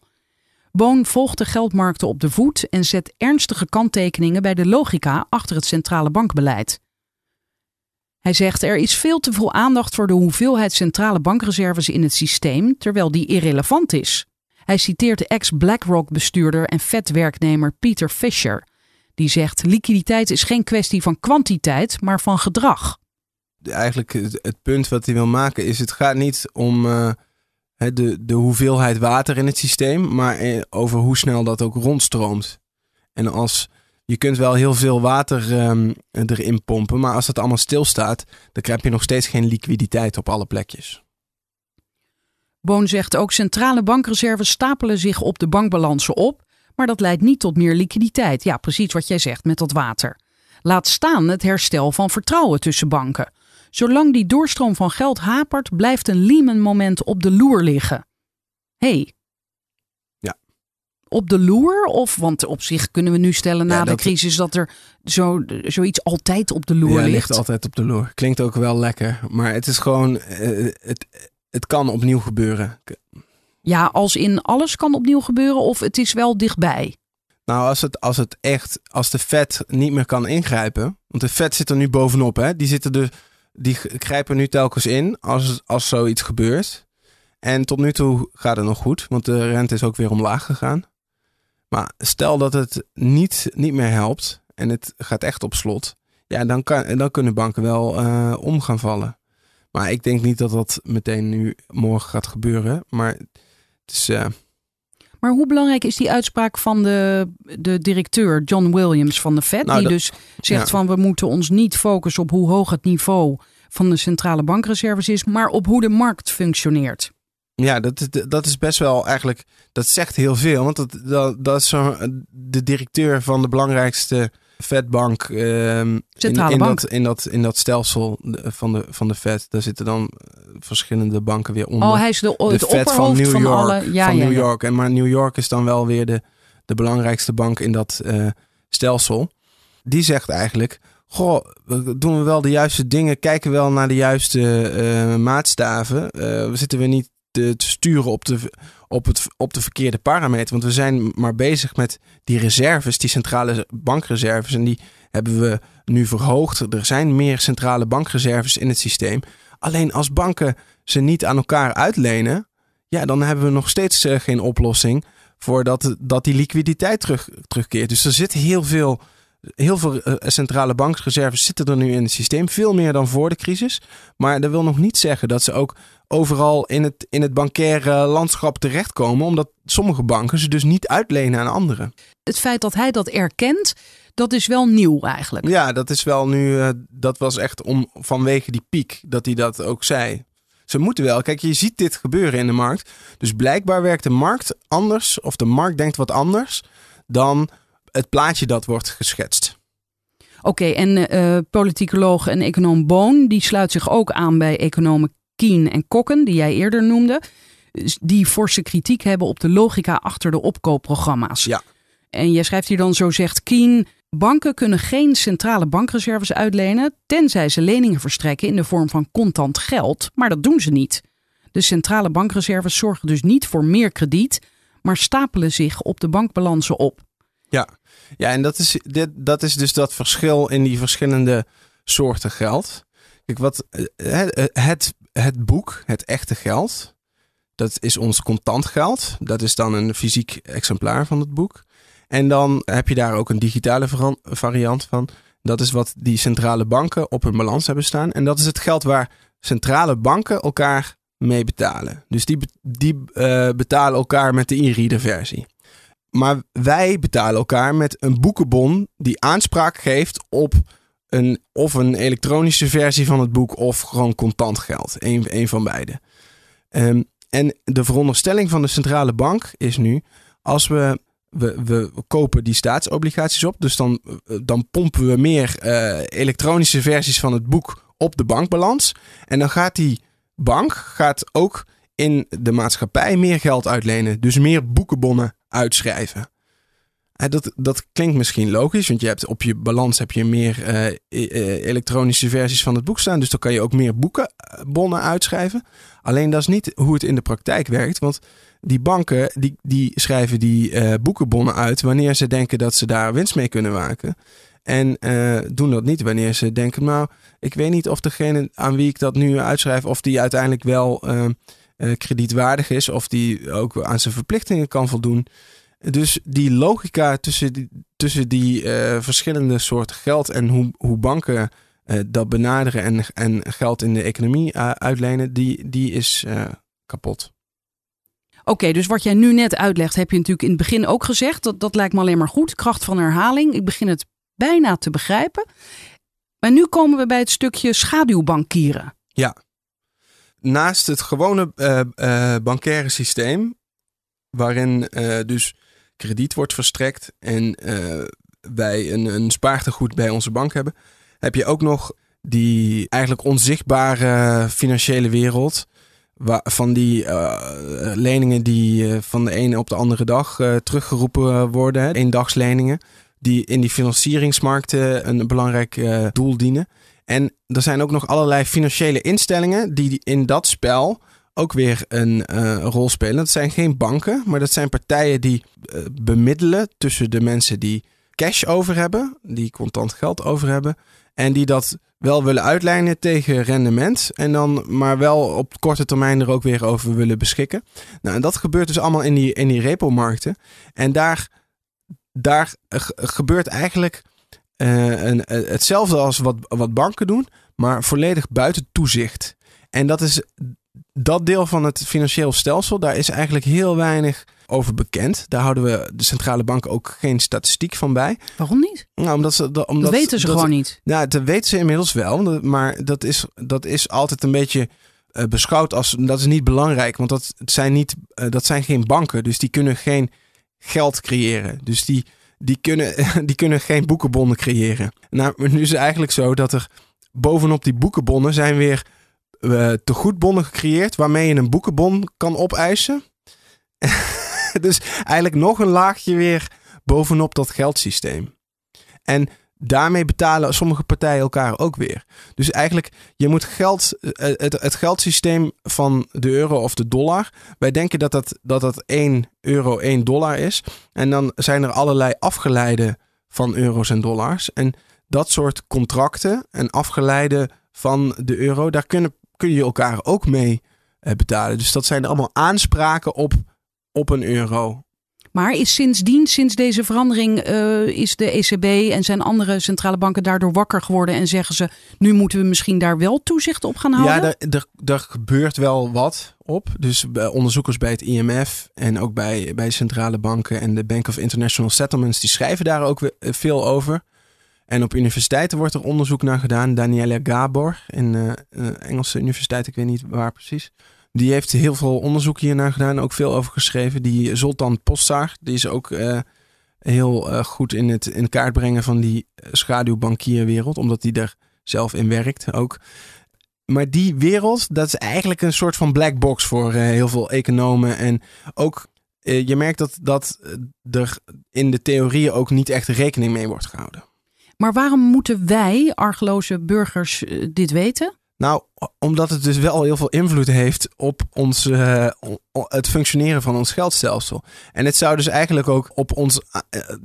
Boon volgt de geldmarkten op de voet en zet ernstige kanttekeningen bij de logica achter het centrale bankbeleid. Hij zegt er is veel te veel aandacht voor de hoeveelheid centrale bankreserves in het systeem, terwijl die irrelevant is. Hij citeert de ex-BlackRock-bestuurder en Fed-werknemer Peter Fisher. Die zegt: liquiditeit is geen kwestie van kwantiteit, maar van gedrag. Eigenlijk het, punt wat hij wil maken is: het gaat niet om eh, de, de hoeveelheid water in het systeem, maar eh, over hoe snel dat ook rondstroomt. En als je kunt wel heel veel water ehm, erin pompen, maar als het allemaal stilstaat, dan heb je nog steeds geen liquiditeit op alle plekjes. Boon zegt ook centrale bankreserves stapelen zich op de bankbalansen op, maar dat leidt niet tot meer liquiditeit. Ja, precies wat jij zegt met dat water. Laat staan het herstel van vertrouwen tussen banken. Zolang die doorstroom van geld hapert, blijft een Lehman-moment op de loer liggen. hey. Op de loer? Of, want op zich kunnen we nu stellen na Ja, de crisis dat er zo, zoiets altijd op de loer ja, ligt. ligt altijd op de loer. Klinkt ook wel lekker, maar het is gewoon, eh, het, het kan opnieuw gebeuren. Ja, als in alles kan opnieuw gebeuren of het is wel dichtbij. Nou, als het, als het echt, als de Fed niet meer kan ingrijpen, want de Fed zit er nu bovenop, hè? Die zitten er, die grijpen nu telkens in als, als zoiets gebeurt. En tot nu toe gaat het nog goed, want de rente is ook weer omlaag gegaan. Maar stel dat het niet, niet meer helpt en het gaat echt op slot, ja, dan, kan, dan kunnen banken wel eh, om gaan vallen. Maar ik denk niet dat dat meteen nu morgen gaat gebeuren. Maar het is, eh, Maar hoe belangrijk is die uitspraak van de, de directeur John Williams van de Fed? Nou, die dat- dus zegt ja. van we moeten ons niet focussen op hoe hoog het niveau van de centrale bankreserves is, maar op hoe de markt functioneert. Ja, dat, is- dat is best wel eigenlijk. Dat zegt heel veel. Want dat, dat, dat is zo, de directeur van de belangrijkste Fedbank. ehm, in, in, bank. Dat, in, dat, in dat stelsel van de, van de Fed. Daar zitten dan eh, verschillende banken weer onder. Oh, hij is de, de het Fed van New van, York. alle. Ja, van ja, New ja. York. En maar New York is dan wel weer de, de belangrijkste bank in dat eh, stelsel. Die zegt eigenlijk. Goh, doen we wel de juiste dingen? Kijken we wel naar de juiste eh, maatstaven? We zitten we niet te, sturen op de, op, het, op de verkeerde parameter? Want we zijn maar bezig met die reserves, die centrale bankreserves. En die hebben we nu verhoogd. Er zijn meer centrale bankreserves in het systeem. Alleen als banken ze niet aan elkaar uitlenen, ja, dan hebben we nog steeds eh, geen oplossing voor dat, dat die liquiditeit terug, terugkeert. Dus er zit heel veel, heel veel eh, centrale bankreserves zitten er nu in het systeem. Veel meer dan voor de crisis. Maar dat wil nog niet zeggen dat ze ook overal in het, in het bankaire landschap terechtkomen. Omdat sommige banken ze dus niet uitlenen aan anderen. Het feit dat hij dat erkent, dat is wel nieuw eigenlijk. Ja, dat is wel nu. eh, dat was echt om vanwege die piek dat hij dat ook zei. Ze moeten wel. Kijk, je ziet dit gebeuren in de markt. Dus blijkbaar werkt de markt anders, of de markt denkt wat anders dan het plaatje dat wordt geschetst. Oké, en eh politicoloog en econoom Boon, die sluit zich ook aan bij economen Keen en Kokken, die jij eerder noemde. Die forse kritiek hebben op de logica achter de opkoopprogramma's. Ja. En jij schrijft hier dan, zo zegt Keen, banken kunnen geen centrale bankreserves uitlenen, tenzij ze leningen verstrekken in de vorm van contant geld, maar dat doen ze niet. De centrale bankreserves zorgen dus niet voor meer krediet, maar stapelen zich op de bankbalansen op. Ja, ja en dat is, dit, dat is dus dat verschil in die verschillende soorten geld. Kijk, wat, eh, het, het, het boek, het echte geld, dat is ons contant geld. Dat is dan een fysiek exemplaar van het boek. En dan heb je daar ook een digitale variant van. Dat is wat die centrale banken op hun balans hebben staan. En dat is het geld waar centrale banken elkaar mee betalen. Dus die, die eh, betalen elkaar met de e-reader versie. Maar wij betalen elkaar met een boekenbon die aanspraak geeft op een, of een elektronische versie van het boek of gewoon contant geld. Een van beide. Ehm, en de veronderstelling van de centrale bank is nu, als we, we, we kopen die staatsobligaties op, dus dan, dan pompen we meer eh, elektronische versies van het boek op de bankbalans. En dan gaat die bank gaat ook in de maatschappij meer geld uitlenen. Dus meer boekenbonnen uitschrijven. Eh, dat, dat klinkt misschien logisch, want je hebt op je balans heb je meer eh, e- eh, elektronische versies van het boek staan. Dus dan kan je ook meer boekenbonnen uitschrijven. Alleen dat is niet hoe het in de praktijk werkt. Want die banken die, die schrijven die boekenbonnen uit wanneer ze denken dat ze daar winst mee kunnen maken. En doen dat niet wanneer ze denken, nou, ik weet niet of degene aan wie ik dat nu uitschrijf, of die uiteindelijk wel eh, kredietwaardig is, of die ook aan zijn verplichtingen kan voldoen. Dus die logica tussen die, tussen die eh, verschillende soorten geld en hoe, hoe banken eh, dat benaderen en, en geld in de economie uitlenen, die, die is kapot. Oké, dus wat jij nu net uitlegt, heb je natuurlijk in het begin ook gezegd. Dat, dat lijkt me alleen maar goed. Kracht van herhaling. Ik begin het bijna te begrijpen. Maar nu komen we bij het stukje schaduwbankieren. Naast het gewone eh, bankaire systeem, waarin eh, dus krediet wordt verstrekt en wij een, een spaartegoed bij onze bank hebben, heb je ook nog die eigenlijk onzichtbare financiële wereld. Van die leningen die van de ene op de andere dag teruggeroepen worden. Eendagsleningen. Die in die financieringsmarkten een belangrijk doel dienen. En er zijn ook nog allerlei financiële instellingen die in dat spel ook weer een eh, rol spelen. Dat zijn geen banken, maar dat zijn partijen die eh, bemiddelen tussen de mensen die cash over hebben, die contant geld over hebben, en die dat wel willen uitlijnen tegen rendement. En dan maar wel op korte termijn er ook weer over willen beschikken. Nou, en dat gebeurt dus allemaal in die, in die repo-markten. En daar, daar eh, ge- gebeurt eigenlijk eh, een, eh, hetzelfde als wat, wat banken doen, maar volledig buiten toezicht. En dat is dat deel van het financieel stelsel, daar is eigenlijk heel weinig over bekend. Daar houden we de centrale banken ook geen statistiek van bij. Waarom niet? Nou, omdat ze, dat, Dat omdat weten ze dat- gewoon niet. ja, dat weten ze inmiddels wel. Maar dat is, dat is altijd een beetje eh, beschouwd als... Dat is niet belangrijk, want dat zijn, niet, dat zijn geen banken. Dus die kunnen geen geld creëren. Dus die, die, kunnen, die kunnen geen boekenbonnen creëren. Nou, nu is het eigenlijk zo dat er bovenop die boekenbonnen... zijn weer eh tegoedbonnen gecreëerd... waarmee je een boekenbon kan opeisen. dus eigenlijk nog een laagje weer bovenop dat geldsysteem. En daarmee betalen sommige partijen elkaar ook weer. Dus eigenlijk, je moet geld, eh, het, het geldsysteem van de euro of de dollar. Wij denken dat dat, dat dat 1 euro 1 dollar is. En dan zijn er allerlei afgeleiden van euro's en dollars. En dat soort contracten en afgeleiden van de euro, daar kunnen, kun je elkaar ook mee eh, betalen. Dus dat zijn allemaal aanspraken op, op een euro. Maar is sindsdien, sinds deze verandering, eh, is de ECB en zijn andere centrale banken daardoor wakker geworden en zeggen ze, nu moeten we misschien daar wel toezicht op gaan houden? Ja, daar gebeurt wel wat op. Dus bij onderzoekers bij het IMF en ook bij, bij centrale banken en de Bank of International Settlements, die schrijven daar ook we- veel over. En op universiteiten wordt er onderzoek naar gedaan. Daniela Gabor in eh, Engelse universiteit, ik weet niet waar precies. Die heeft heel veel onderzoek hier naar gedaan, ook veel over geschreven. Die Zoltan Postar, die is ook eh, heel eh, goed in het in kaart brengen van die eh, schaduwbankierwereld, omdat hij daar zelf in werkt ook. Maar die wereld, dat is eigenlijk een soort van black box voor heel veel economen. En ook, je merkt dat, dat er in de theorieën ook niet echt rekening mee wordt gehouden. Maar waarom moeten wij, argeloze burgers, dit weten? Nou, omdat het dus wel heel veel invloed heeft op ons, eh, het functioneren van ons geldstelsel. En het zou dus eigenlijk ook op ons, eh, eh,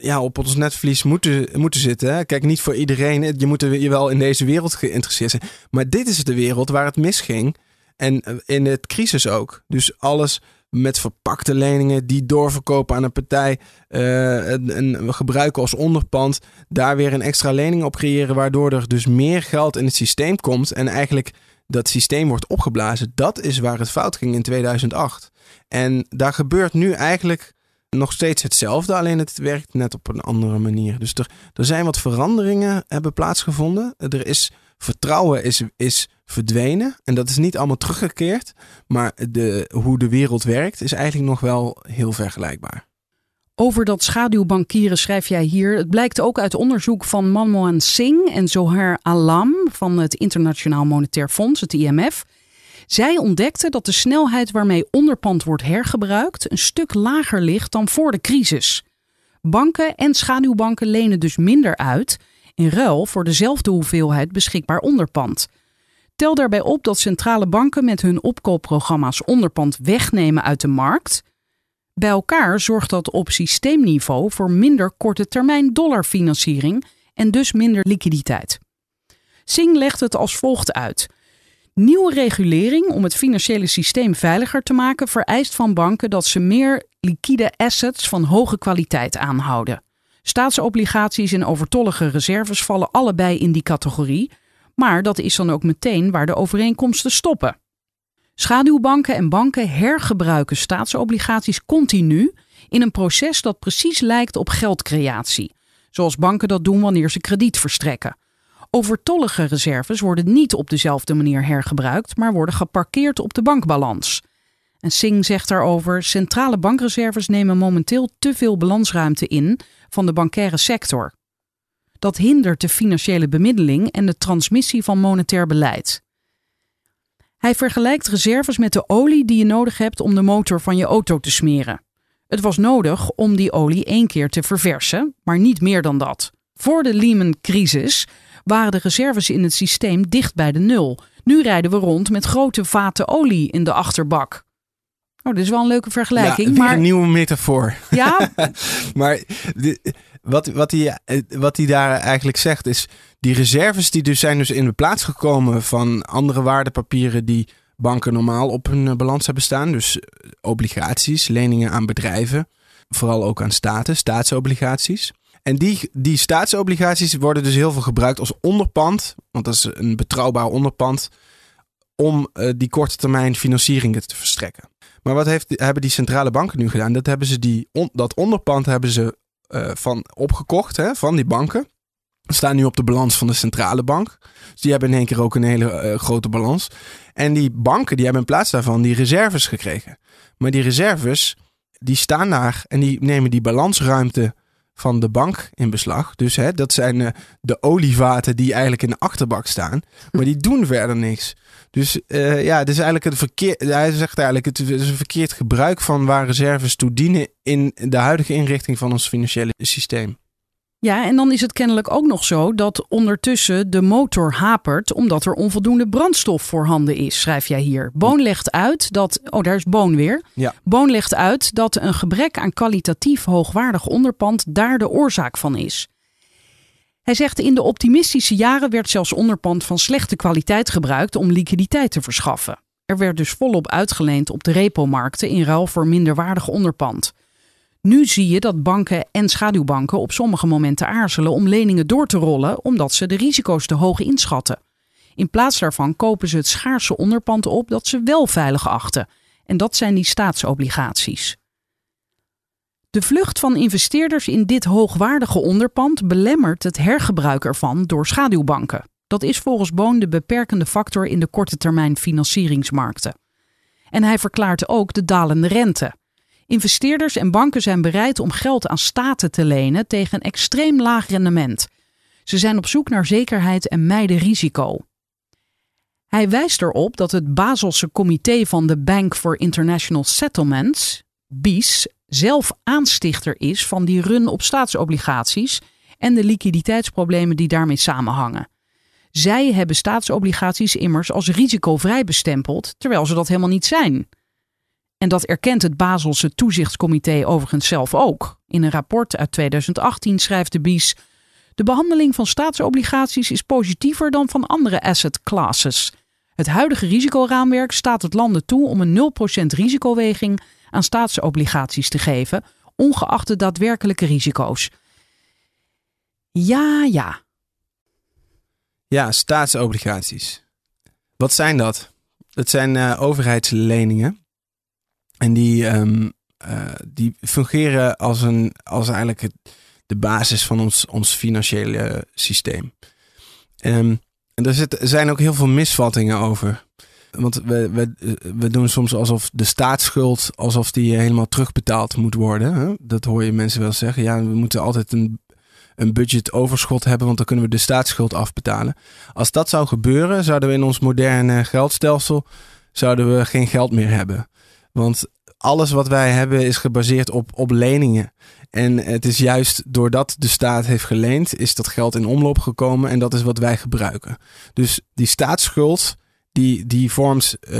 ja, op ons netvlies moeten, moeten zitten. hè. Kijk, niet voor iedereen. Je moet je wel in deze wereld geïnteresseerd zijn. Maar dit is de wereld waar het misging. En in het crisis ook. Dus alles met verpakte leningen die doorverkopen aan een partij. en, en gebruiken als onderpand daar weer een extra lening op creëren, waardoor er dus meer geld in het systeem komt en eigenlijk dat systeem wordt opgeblazen. Dat is waar het fout ging in 2008. En daar gebeurt nu eigenlijk nog steeds hetzelfde, alleen het werkt net op een andere manier. Dus er, er zijn wat veranderingen hebben plaatsgevonden. Er is vertrouwen is, is verdwenen en dat is niet allemaal teruggekeerd, maar de, hoe de wereld werkt is eigenlijk nog wel heel vergelijkbaar. Over dat schaduwbankieren schrijf jij hier. Het blijkt ook uit onderzoek van Manmohan Singh en Zoher Alam van het Internationaal Monetair Fonds, het IMF. Zij ontdekten dat de snelheid waarmee onderpand wordt hergebruikt een stuk lager ligt dan voor de crisis. Banken en schaduwbanken lenen dus minder uit in ruil voor dezelfde hoeveelheid beschikbaar onderpand. Tel daarbij op dat centrale banken met hun opkoopprogramma's onderpand wegnemen uit de markt. Bij elkaar zorgt dat op systeemniveau voor minder korte termijn dollarfinanciering en dus minder liquiditeit. Singh legt het als volgt uit. Nieuwe regulering om het financiële systeem veiliger te maken vereist van banken dat ze meer liquide assets van hoge kwaliteit aanhouden. Staatsobligaties en overtollige reserves vallen allebei in die categorie, maar dat is dan ook meteen waar de overeenkomsten stoppen. Schaduwbanken en banken hergebruiken staatsobligaties continu in een proces dat precies lijkt op geldcreatie, zoals banken dat doen wanneer ze krediet verstrekken. Overtollige reserves worden niet op dezelfde manier hergebruikt, maar worden geparkeerd op de bankbalans. En Singh zegt daarover: centrale bankreserves nemen momenteel te veel balansruimte in van de bankaire sector. Dat hindert de financiële bemiddeling en de transmissie van monetair beleid. Hij vergelijkt reserves met de olie die je nodig hebt om de motor van je auto te smeren. Het was nodig om die olie één keer te verversen, maar niet meer dan dat. Voor de Lehman-crisis waren de reserves in het systeem dicht bij de nul. Nu rijden we rond met grote vaten olie in de achterbak. Oh, dit is wel een leuke vergelijking. Ja, maar een nieuwe metafoor. ja, maar wat, wat, hij, eh, wat hij daar eigenlijk zegt is... die reserves die dus zijn dus in de plaats gekomen van andere waardepapieren... die banken normaal op hun eh, balans hebben staan. Dus eh, obligaties, leningen aan bedrijven. Vooral ook aan staten, staatsobligaties. En die, die staatsobligaties worden dus heel veel gebruikt als onderpand. Want dat is een betrouwbaar onderpand. Om uh, die korte termijn financieringen te verstrekken. Maar wat heeft, hebben die centrale banken nu gedaan? Dat, hebben ze die, dat onderpand hebben ze uh, van opgekocht hè, van die banken. Staan nu op de balans van de centrale bank. Dus die hebben in één keer ook een hele uh, grote balans. En die banken die hebben in plaats daarvan die reserves gekregen. Maar die reserves die staan daar en die nemen die balansruimte van de bank in beslag. Dus hè, dat zijn uh, de olievaten die eigenlijk in de achterbak staan. Maar die doen verder niks. Dus uh, ja, het is eigenlijk het verkeerd. Hij zegt eigenlijk: het is een verkeerd gebruik van waar reserves toe dienen in de huidige inrichting van ons financiële systeem. Ja, en dan is het kennelijk ook nog zo dat ondertussen de motor hapert omdat er onvoldoende brandstof voorhanden is, schrijf jij hier. Boon legt uit dat, oh daar is Boon weer. Ja. Boon legt uit dat een gebrek aan kwalitatief hoogwaardig onderpand daar de oorzaak van is. Hij zegt in de optimistische jaren werd zelfs onderpand van slechte kwaliteit gebruikt om liquiditeit te verschaffen. Er werd dus volop uitgeleend op de repo-markten in ruil voor minderwaardig onderpand. Nu zie je dat banken en schaduwbanken op sommige momenten aarzelen om leningen door te rollen omdat ze de risico's te hoog inschatten. In plaats daarvan kopen ze het schaarse onderpand op dat ze wel veilig achten. En dat zijn die staatsobligaties. De vlucht van investeerders in dit hoogwaardige onderpand belemmert het hergebruik ervan door schaduwbanken. Dat is volgens Boon de beperkende factor in de korte termijn financieringsmarkten. En hij verklaart ook de dalende rente. Investeerders en banken zijn bereid om geld aan staten te lenen tegen een extreem laag rendement. Ze zijn op zoek naar zekerheid en mijden risico. Hij wijst erop dat het Baselse comité van de Bank for International Settlements, BIS, zelf aanstichter is van die run op staatsobligaties en de liquiditeitsproblemen die daarmee samenhangen. Zij hebben staatsobligaties immers als risicovrij bestempeld, terwijl ze dat helemaal niet zijn. En dat erkent het Baselse Toezichtscomité overigens zelf ook. In een rapport uit 2018 schrijft de BIS: De behandeling van staatsobligaties is positiever dan van andere asset classes. Het huidige risicoraamwerk staat het landen toe om een 0% risicoweging aan staatsobligaties te geven, ongeacht de daadwerkelijke risico's. Ja, ja. Ja, staatsobligaties. Wat zijn dat? Dat zijn uh, overheidsleningen. En die, um, uh, die fungeren als, een, als eigenlijk het, de basis van ons, ons financiële systeem. Um, en er, zit, zijn ook heel veel misvattingen over. Want we, we, we doen soms alsof de staatsschuld, alsof die helemaal terugbetaald moet worden. Hè? Dat hoor je mensen wel zeggen. Ja, we moeten altijd een, een budget overschot hebben, want dan kunnen we de staatsschuld afbetalen. Als dat zou gebeuren, zouden we in ons moderne geldstelsel zouden we geen geld meer hebben. Want alles wat wij hebben is gebaseerd op, op leningen. En het is juist doordat de staat heeft geleend, is dat geld in omloop gekomen en dat is wat wij gebruiken. Dus die staatsschuld, die, die vormt uh,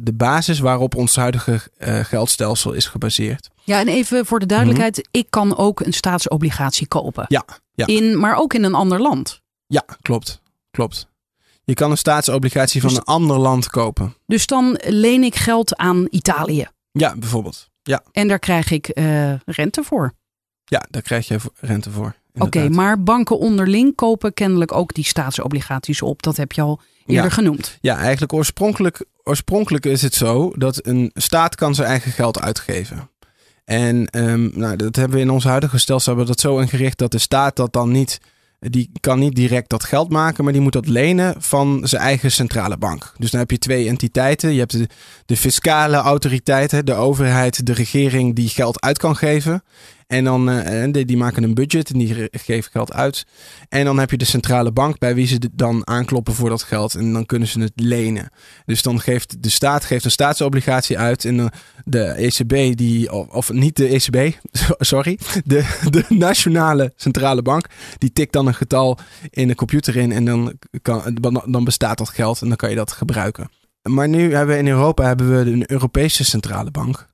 de basis waarop ons huidige uh, geldstelsel is gebaseerd. Ja, en even voor de duidelijkheid, ik kan ook een staatsobligatie kopen. Ja, ja. In, maar ook in een ander land. Ja, klopt. Klopt. Je kan een staatsobligatie van Dus- een ander land kopen. Dus dan leen ik geld aan Italië. Ja, bijvoorbeeld. Ja, En daar krijg ik eh, rente voor. ja daar krijg je rente voor. Oké, maar banken onderling kopen kennelijk ook die staatsobligaties op. Dat heb je al eerder Ja. genoemd. Ja, eigenlijk oorspronkelijk, oorspronkelijk is het zo dat een staat kan zijn eigen geld uitgeven. En ehm, nou, dat hebben we in ons huidige stelsel hebben we dat zo ingericht dat de staat dat dan niet, die kan niet direct dat geld maken, maar die moet dat lenen van zijn eigen centrale bank. Dus dan heb je twee entiteiten. Je hebt de, de fiscale autoriteit, hè, de overheid, de regering die geld uit kan geven. En dan eh, die, die maken een budget en die ge- geven geld uit. En dan heb je de centrale bank bij wie ze dan aankloppen voor dat geld. En dan kunnen ze het lenen. Dus dan geeft de staat geeft een staatsobligatie uit. En de, de ECB, die, of, of niet de ECB, sorry. De, de nationale centrale bank, die tikt dan een getal in de computer in. En dan, kan, dan bestaat dat geld en dan kan je dat gebruiken. Maar nu hebben we in Europa hebben we een Europese centrale bank.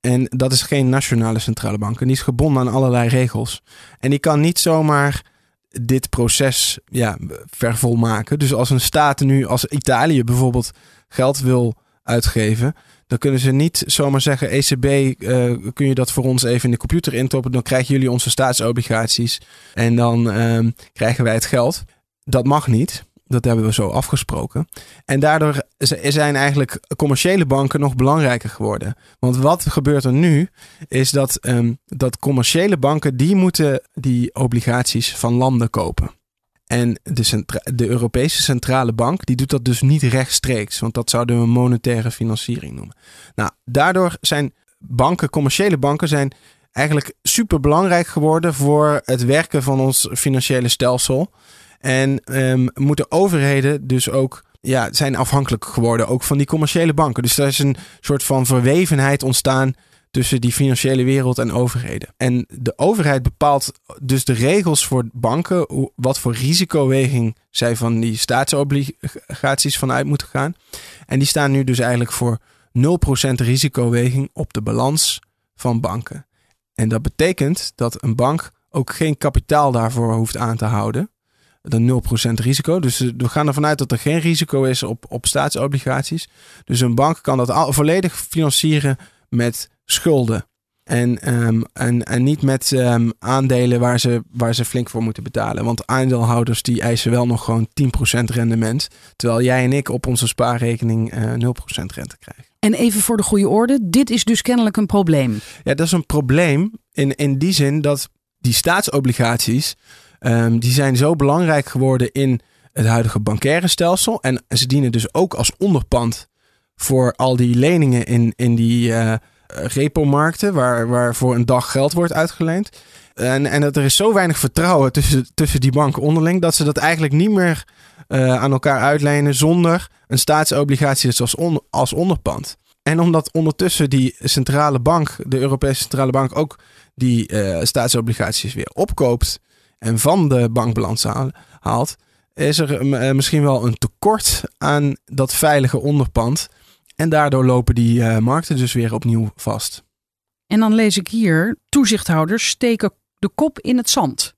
En dat is geen nationale centrale bank. En die is gebonden aan allerlei regels. En die kan niet zomaar dit proces ja, vervolmaken. Dus als een staat nu, als Italië bijvoorbeeld, geld wil uitgeven. Dan kunnen ze niet zomaar zeggen: ECB, eh, kun je dat voor ons even in de computer intoppen? Dan krijgen jullie onze staatsobligaties. En dan ehm, krijgen wij het geld. Dat mag niet. Dat hebben we zo afgesproken. En daardoor zijn eigenlijk commerciële banken nog belangrijker geworden. Want wat gebeurt er nu, is dat, ehm, dat commerciële banken, die moeten die obligaties van landen kopen. En de, de Europese Centrale Bank, die doet dat dus niet rechtstreeks. Want dat zouden we monetaire financiering noemen. Nou, daardoor zijn banken, commerciële banken, zijn eigenlijk super belangrijk geworden voor het werken van ons financiële stelsel. En ehm, moeten overheden dus ook ja, zijn afhankelijk geworden ook van die commerciële banken. Dus er is een soort van verwevenheid ontstaan tussen die financiële wereld en overheden. En de overheid bepaalt dus de regels voor banken, wat voor risicoweging zij van die staatsobligaties vanuit moeten gaan. En die staan nu dus eigenlijk voor 0% risicoweging op de balans van banken. En dat betekent dat een bank ook geen kapitaal daarvoor hoeft aan te houden. Dan 0% risico. Dus eh, we gaan ervan uit dat er geen risico is op, op staatsobligaties. Dus een bank kan dat al, volledig financieren met schulden. En, ehm, en, en niet met ehm, aandelen waar ze, waar ze flink voor moeten betalen. Want aandeelhouders die eisen wel nog gewoon 10% rendement. Terwijl jij en ik op onze spaarrekening eh 0% rente krijgen. En even voor de goede orde, dit is dus kennelijk een probleem. Ja, dat is een probleem in, in die zin dat die staatsobligaties, ehm, die zijn zo belangrijk geworden in het huidige bankaire stelsel. En ze dienen dus ook als onderpand voor al die leningen in, in die eh repo-markten, waar, waar voor een dag geld wordt uitgeleend. En, en dat er is zo weinig vertrouwen tussen, tussen die banken onderling, dat ze dat eigenlijk niet meer eh, aan elkaar uitlenen zonder een staatsobligatie dus als, on, als onderpand. En omdat ondertussen die centrale bank, de Europese centrale bank, ook die eh, staatsobligaties weer opkoopt en van de bankbalans haal- haalt, is er eh, misschien wel een tekort aan dat veilige onderpand. En daardoor lopen die eh, markten dus weer opnieuw vast. En dan lees ik hier, toezichthouders steken de kop in het zand.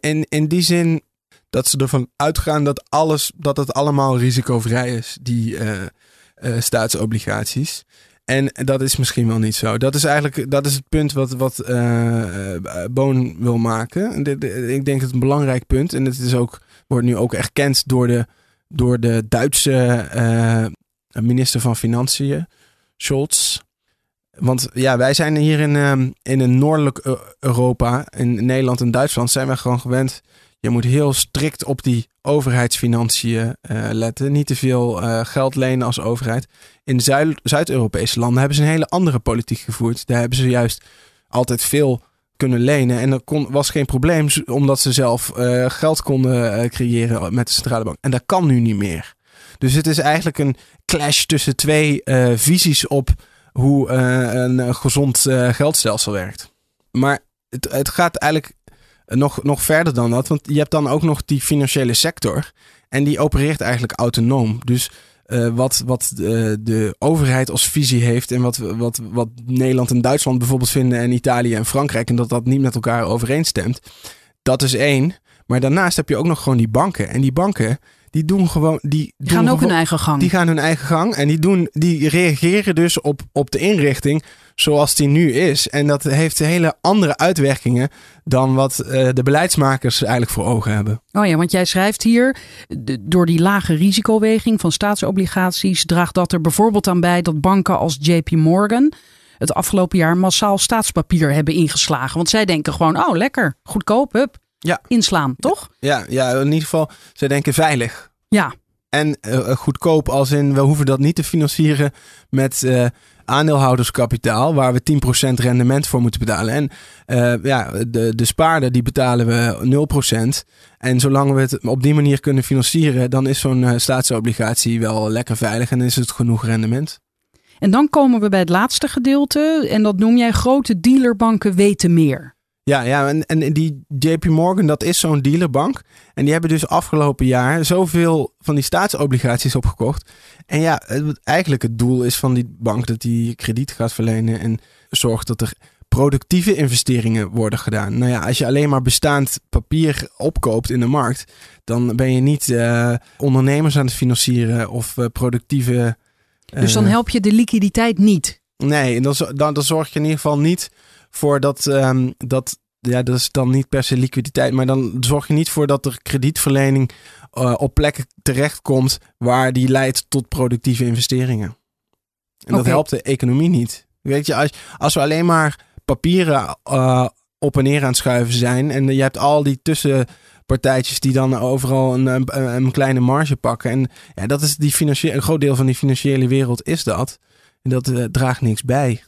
En in, die zin dat ze ervan uitgaan dat alles, dat het allemaal risicovrij is, die eh, staatsobligaties. En dat is misschien wel niet zo. Dat is eigenlijk dat is het punt wat, wat eh, eh, Boon wil maken. Ik denk het een belangrijk punt. En het is ook, wordt nu ook erkend door de, door de Duitse eh, minister van Financiën, Scholz. Want ja, wij zijn hier in, ehm, in een noordelijk Eu- Europa, in Nederland en Duitsland, zijn wij gewoon gewend. Je moet heel strikt op die overheidsfinanciën eh, letten. Niet te veel eh, geld lenen als overheid. In Zuid- Zuid-Europese landen hebben ze een hele andere politiek gevoerd. Daar hebben ze juist altijd veel kunnen lenen. En dat kon, was geen probleem, omdat ze zelf eh, geld konden creëren met de centrale bank. En dat kan nu niet meer. Dus het is eigenlijk een clash tussen twee visies op hoe een gezond geldstelsel werkt. Maar het, het gaat eigenlijk nog, nog verder dan dat. Want je hebt dan ook nog die financiële sector. En die opereert eigenlijk autonoom. Dus eh, wat, wat de, de overheid als visie heeft en wat, wat, wat Nederland en Duitsland bijvoorbeeld vinden en Italië en Frankrijk en dat dat niet met elkaar overeenstemt. Dat is één. Maar daarnaast heb je ook nog gewoon die banken. En die banken, die doen gewoon. Die, Die doen gaan ook hun eigen gang. Die gaan hun eigen gang en die, doen, die reageren dus op, op de inrichting zoals die nu is. En dat heeft hele andere uitwerkingen dan wat eh, de beleidsmakers eigenlijk voor ogen hebben. Oh ja, want jij schrijft hier, door die lage risicoweging van staatsobligaties draagt dat er bijvoorbeeld aan bij dat banken als JP Morgan het afgelopen jaar massaal staatspapier hebben ingeslagen. Want zij denken gewoon, oh lekker, goedkoop, hup, Ja. inslaan, toch? Ja, ja, in ieder geval, ze denken veilig. Ja, En eh, goedkoop als in, we hoeven dat niet te financieren met eh, aandeelhouderskapitaal, waar we 10% rendement voor moeten betalen. En eh, ja, de, de spaarder, die betalen we 0%. En zolang we het op die manier kunnen financieren, dan is zo'n eh, staatsobligatie wel lekker veilig en is het genoeg rendement. en dan komen we bij het laatste gedeelte en dat noem jij grote dealerbanken weten meer. Ja, ja en, en die JP Morgan, dat is zo'n dealerbank. En die hebben dus afgelopen jaar zoveel van die staatsobligaties opgekocht. En ja, het- eigenlijk het doel is van die bank dat die krediet gaat verlenen en zorgt dat er productieve investeringen worden gedaan. Nou ja, als je alleen maar bestaand papier opkoopt in de markt, dan ben je niet eh, ondernemers aan het financieren of eh, productieve. Dus dan eh, help je de liquiditeit niet. Nee, en dan, dan, dan zorg je in ieder geval niet voor dat, ehm, dat. Ja, dat is dan niet per se liquiditeit, maar dan zorg je niet voor dat er kredietverlening eh, op plekken terechtkomt waar die leidt tot productieve investeringen. En dat helpt de economie niet. Weet je, als, als we alleen maar papieren eh, op en neer aan het schuiven zijn en je hebt al die tussenpartijtjes die dan overal een, een, een kleine marge pakken. En ja, dat is die financiële, een groot deel van die financiële wereld is dat. En dat eh, draagt niks bij.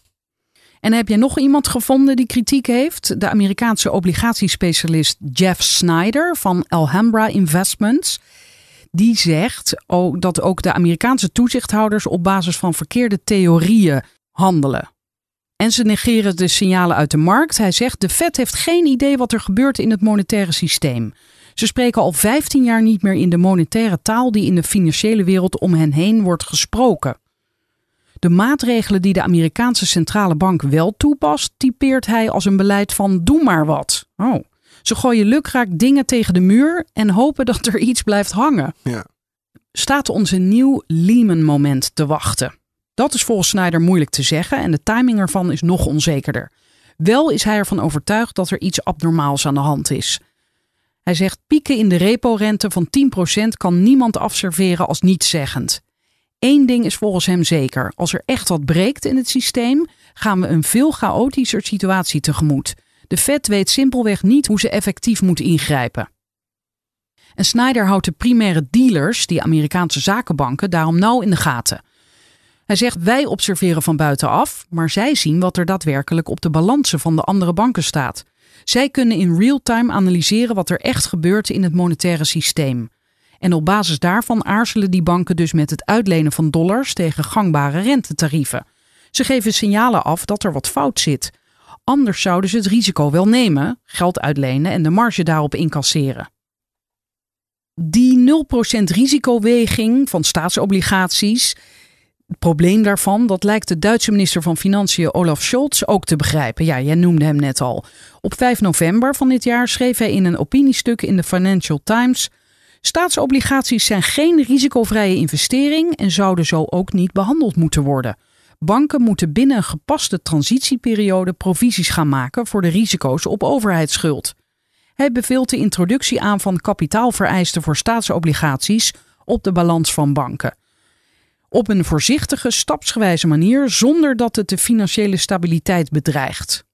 En heb je nog iemand gevonden die kritiek heeft? De Amerikaanse obligatiespecialist Jeff Snyder van Alhambra Investments. Die zegt ook dat ook de Amerikaanse toezichthouders op basis van verkeerde theorieën handelen. En ze negeren de signalen uit de markt. Hij zegt: de Fed heeft geen idee wat er gebeurt in het monetaire systeem. Ze spreken al 15 jaar niet meer in de monetaire taal die in de financiële wereld om hen heen wordt gesproken. De maatregelen die de Amerikaanse centrale bank wel toepast, typeert hij als een beleid van doe maar wat. Oh. Ze gooien lukraak dingen tegen de muur en hopen dat er iets blijft hangen. Ja. Staat ons een nieuw Lehman-moment te wachten? Dat is volgens Snyder moeilijk te zeggen en de timing ervan is nog onzekerder. Wel is hij ervan overtuigd dat er iets abnormaals aan de hand is. Hij zegt pieken in de repo-rente van 10% kan niemand afserveren als nietszeggend. Eén ding is volgens hem zeker. Als er echt wat breekt in het systeem, gaan we een veel chaotischer situatie tegemoet. De Fed weet simpelweg niet hoe ze effectief moet ingrijpen. En Snyder houdt de primaire dealers, die Amerikaanse zakenbanken, daarom nauw in de gaten. Hij zegt: Wij observeren van buitenaf, maar zij zien wat er daadwerkelijk op de balansen van de andere banken staat. Zij kunnen in real-time analyseren wat er echt gebeurt in het monetaire systeem. En op basis daarvan aarzelen die banken dus met het uitlenen van dollars tegen gangbare rentetarieven. Ze geven signalen af dat er wat fout zit. Anders zouden ze het risico wel nemen, geld uitlenen en de marge daarop incasseren. Die 0% risicoweging van staatsobligaties, het probleem daarvan, dat lijkt de Duitse minister van Financiën Olaf Scholz ook te begrijpen. Ja, jij noemde hem net al. Op 5 november van dit jaar schreef hij in een opiniestuk in de Financial Times: Staatsobligaties zijn geen risicovrije investering en zouden zo ook niet behandeld moeten worden. Banken moeten binnen een gepaste transitieperiode provisies gaan maken voor de risico's op overheidsschuld. Hij beveelt de introductie aan van kapitaalvereisten voor staatsobligaties op de balans van banken. Op een voorzichtige, stapsgewijze manier, zonder dat het de financiële stabiliteit bedreigt.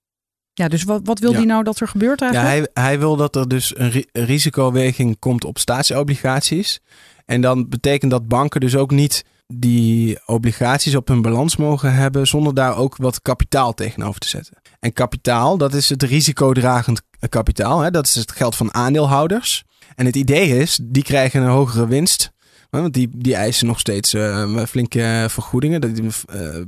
Ja, dus wat, wat wil Ja. hij nou dat er gebeurt Ja, eigenlijk? hij, hij wil dat er dus een ri- een risicoweging komt op staatsobligaties. En dan betekent dat banken dus ook niet die obligaties op hun balans mogen hebben zonder daar ook wat kapitaal tegenover te zetten. En kapitaal, dat is het risicodragend kapitaal. Hè? Dat is het geld van aandeelhouders. En het idee is, die krijgen een hogere winst Want die, die eisen nog steeds uh, flinke vergoedingen. Dat, uh,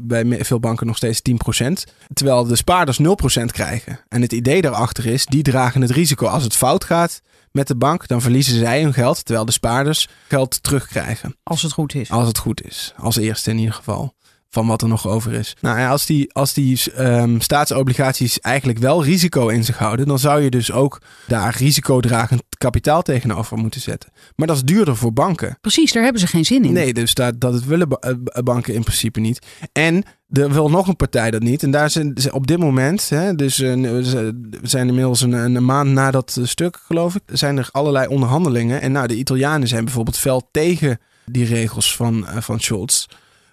bij veel banken nog steeds 10%. Terwijl de spaarders 0% krijgen. En het idee daarachter is, die dragen het risico als het fout gaat met de bank. Dan verliezen zij hun geld, terwijl de spaarders geld terugkrijgen. Als het goed is. Als het goed is. Als eerste in ieder geval van wat er nog over is. Nou ja, als die, als die um, staatsobligaties eigenlijk wel risico in zich houden, dan zou je dus ook daar risicodragend kapitaal tegenover moeten zetten. Maar dat is duurder voor banken. Precies, daar hebben ze geen zin in. Nee, dus dat, dat willen eh, banken in principe niet. En er wil nog een partij dat niet. En daar zijn ze op dit moment, hè, dus uh, we zijn inmiddels een, een, maand na dat stuk, geloof ik, zijn er allerlei onderhandelingen. En nou, de Italianen zijn bijvoorbeeld fel tegen die regels van, uh, van Scholz.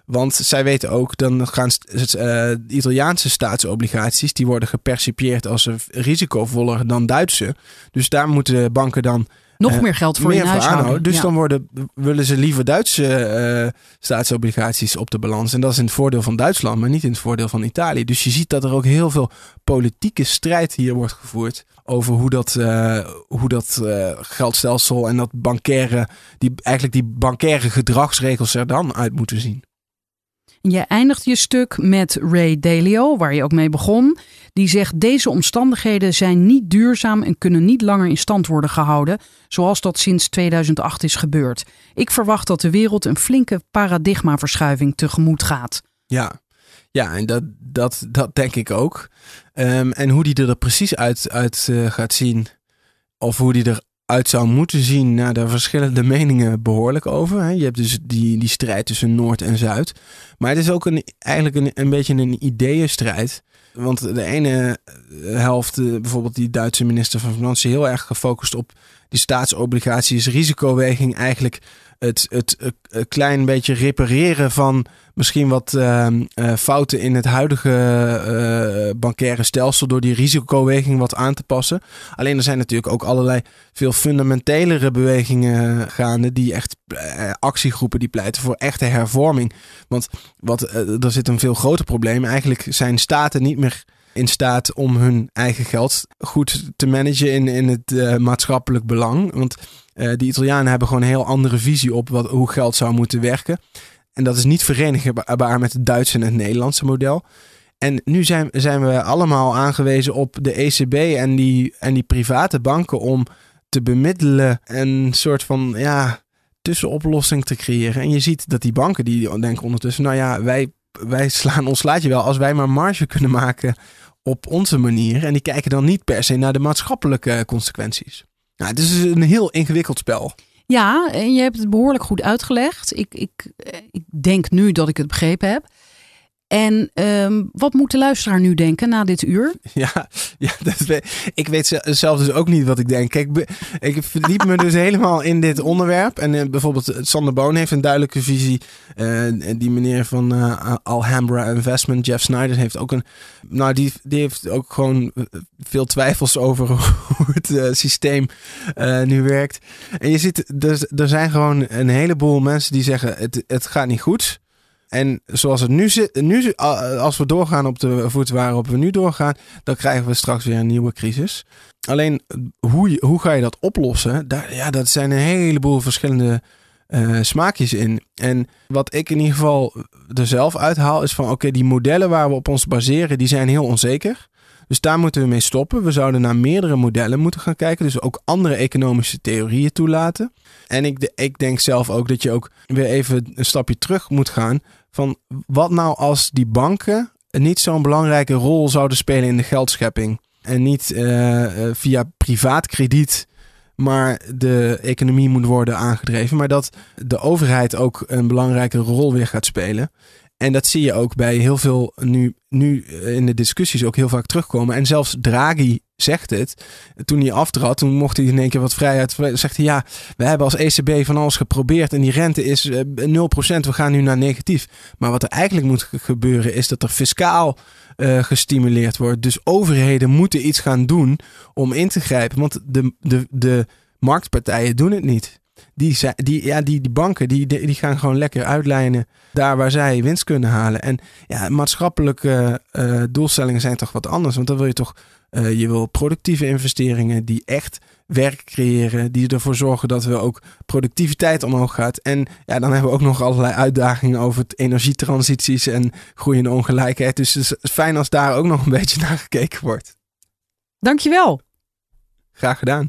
Want zij weten ook, dan gaan uh, Italiaanse staatsobligaties, die worden gepercipieerd als risicovoller dan Duitse. Dus daar moeten banken dan nog uh, meer geld voor meer in aanhouden. Dus dan worden, willen ze liever Duitse uh, staatsobligaties op de balans. En dat is in het voordeel van Duitsland, maar niet in het voordeel van Italië. Dus je ziet dat er ook heel veel politieke strijd hier wordt gevoerd. Over hoe dat, uh, hoe dat geldstelsel en dat bankaire, die, eigenlijk die bankaire gedragsregels er dan uit moeten zien. Je eindigt je stuk met Ray Dalio, waar je ook mee begon. Die zegt: Deze omstandigheden zijn niet duurzaam en kunnen niet langer in stand worden gehouden, zoals dat sinds 2008 is gebeurd. Ik verwacht dat de wereld een flinke paradigmaverschuiving tegemoet gaat. Ja, ja en dat, dat, dat denk ik ook. Um, en hoe die er precies uit, uit uh, gaat zien, of hoe die er uit zou moeten zien, naar de verschillende meningen behoorlijk over. Je hebt dus die, die strijd tussen Noord en Zuid. Maar het is ook een, eigenlijk een, een beetje een ideeënstrijd. Want de ene helft, eh, bijvoorbeeld die Duitse minister van Financiën, heel erg gefocust op die staatsobligaties, risicoweging eigenlijk het, het, het, klein beetje repareren van misschien wat uh, uh, fouten in het huidige uh, bankaire stelsel door die risicoweging wat aan te passen. Alleen er zijn natuurlijk ook allerlei veel fundamentelere bewegingen gaande die echt actiegroepen die pleiten voor echte hervorming. Want wat, er zit een veel groter probleem. Eigenlijk zijn staten niet meer in staat om hun eigen geld goed te managen in, in het maatschappelijk belang. Want uh, die Italianen hebben gewoon een heel andere visie op wat, hoe geld zou moeten werken. En dat is niet verenigbaar met het Duitse en het Nederlandse model. En nu zijn, zijn we allemaal aangewezen op de ECB en die, en die private banken om te bemiddelen een soort van ja, tussenoplossing te creëren. En je ziet dat die banken die denken ondertussen, nou ja, wij, wij slaan ons slaatje wel als wij maar marge kunnen maken op onze manier. En die kijken dan niet per se naar de maatschappelijke consequenties. Nou, het is een heel ingewikkeld spel. Ja, en je hebt het behoorlijk goed uitgelegd. Ik, ik, ik denk nu dat ik het begrepen heb. En um, wat moet de luisteraar nu denken na dit uur? Ja, ja ik weet zelf dus ook niet wat ik denk. Kijk, ik verdiep me dus helemaal in dit onderwerp. En uh, bijvoorbeeld eh, Sander Boon heeft een duidelijke visie. Uh, die meneer van Alhambra Investment, Jeff Snyder, heeft ook een... Nou, die, die heeft ook gewoon veel twijfels over hoe het systeem nu werkt. En je ziet, er, er zijn gewoon een heleboel mensen die zeggen... het, het gaat niet goed... En zoals het nu zit, nu, als we doorgaan op de voet waarop we nu doorgaan, dan krijgen we straks weer een nieuwe crisis. Alleen hoe, hoe ga je dat oplossen? Daar, ja, dat zijn een heleboel verschillende uh, smaakjes in. En wat ik in ieder geval er zelf uithaal, is van oké, die modellen waar we op ons baseren, die zijn heel onzeker. Dus daar moeten we mee stoppen. We zouden naar meerdere modellen moeten gaan kijken. Dus ook andere economische theorieën toelaten. En ik, ik denk zelf ook dat je ook weer even een stapje terug moet gaan. Van wat nou als die banken niet zo'n belangrijke rol zouden spelen in de geldschepping. En niet uh, via privaat krediet maar de economie moet worden aangedreven. Maar dat de overheid ook een belangrijke rol weer gaat spelen. En dat zie je ook bij heel veel nu, nu in de discussies ook heel vaak terugkomen. En zelfs Draghi zegt het. Toen hij aftrad, toen mocht hij in één keer wat vrijheid. Zegt hij ja, we hebben als ECB van alles geprobeerd en die rente is 0%. Eh, we gaan nu naar negatief. Maar wat er eigenlijk moet gebeuren is dat er fiscaal uh, gestimuleerd wordt. Dus overheden moeten iets gaan doen om in te grijpen. Want de, de, de marktpartijen doen het niet die, die, ja, die, die banken die, die gaan gewoon lekker uitlijnen daar waar zij winst kunnen halen. En ja, maatschappelijke uh, doelstellingen zijn toch wat anders. Want dan wil je toch Eh, je wil productieve investeringen die echt werk creëren. Die ervoor zorgen dat we ook productiviteit omhoog gaat. En ja, dan hebben we ook nog allerlei uitdagingen over het energietransities en groeiende ongelijkheid. Dus het is fijn als daar ook nog een beetje naar gekeken wordt. Dankjewel. Graag gedaan.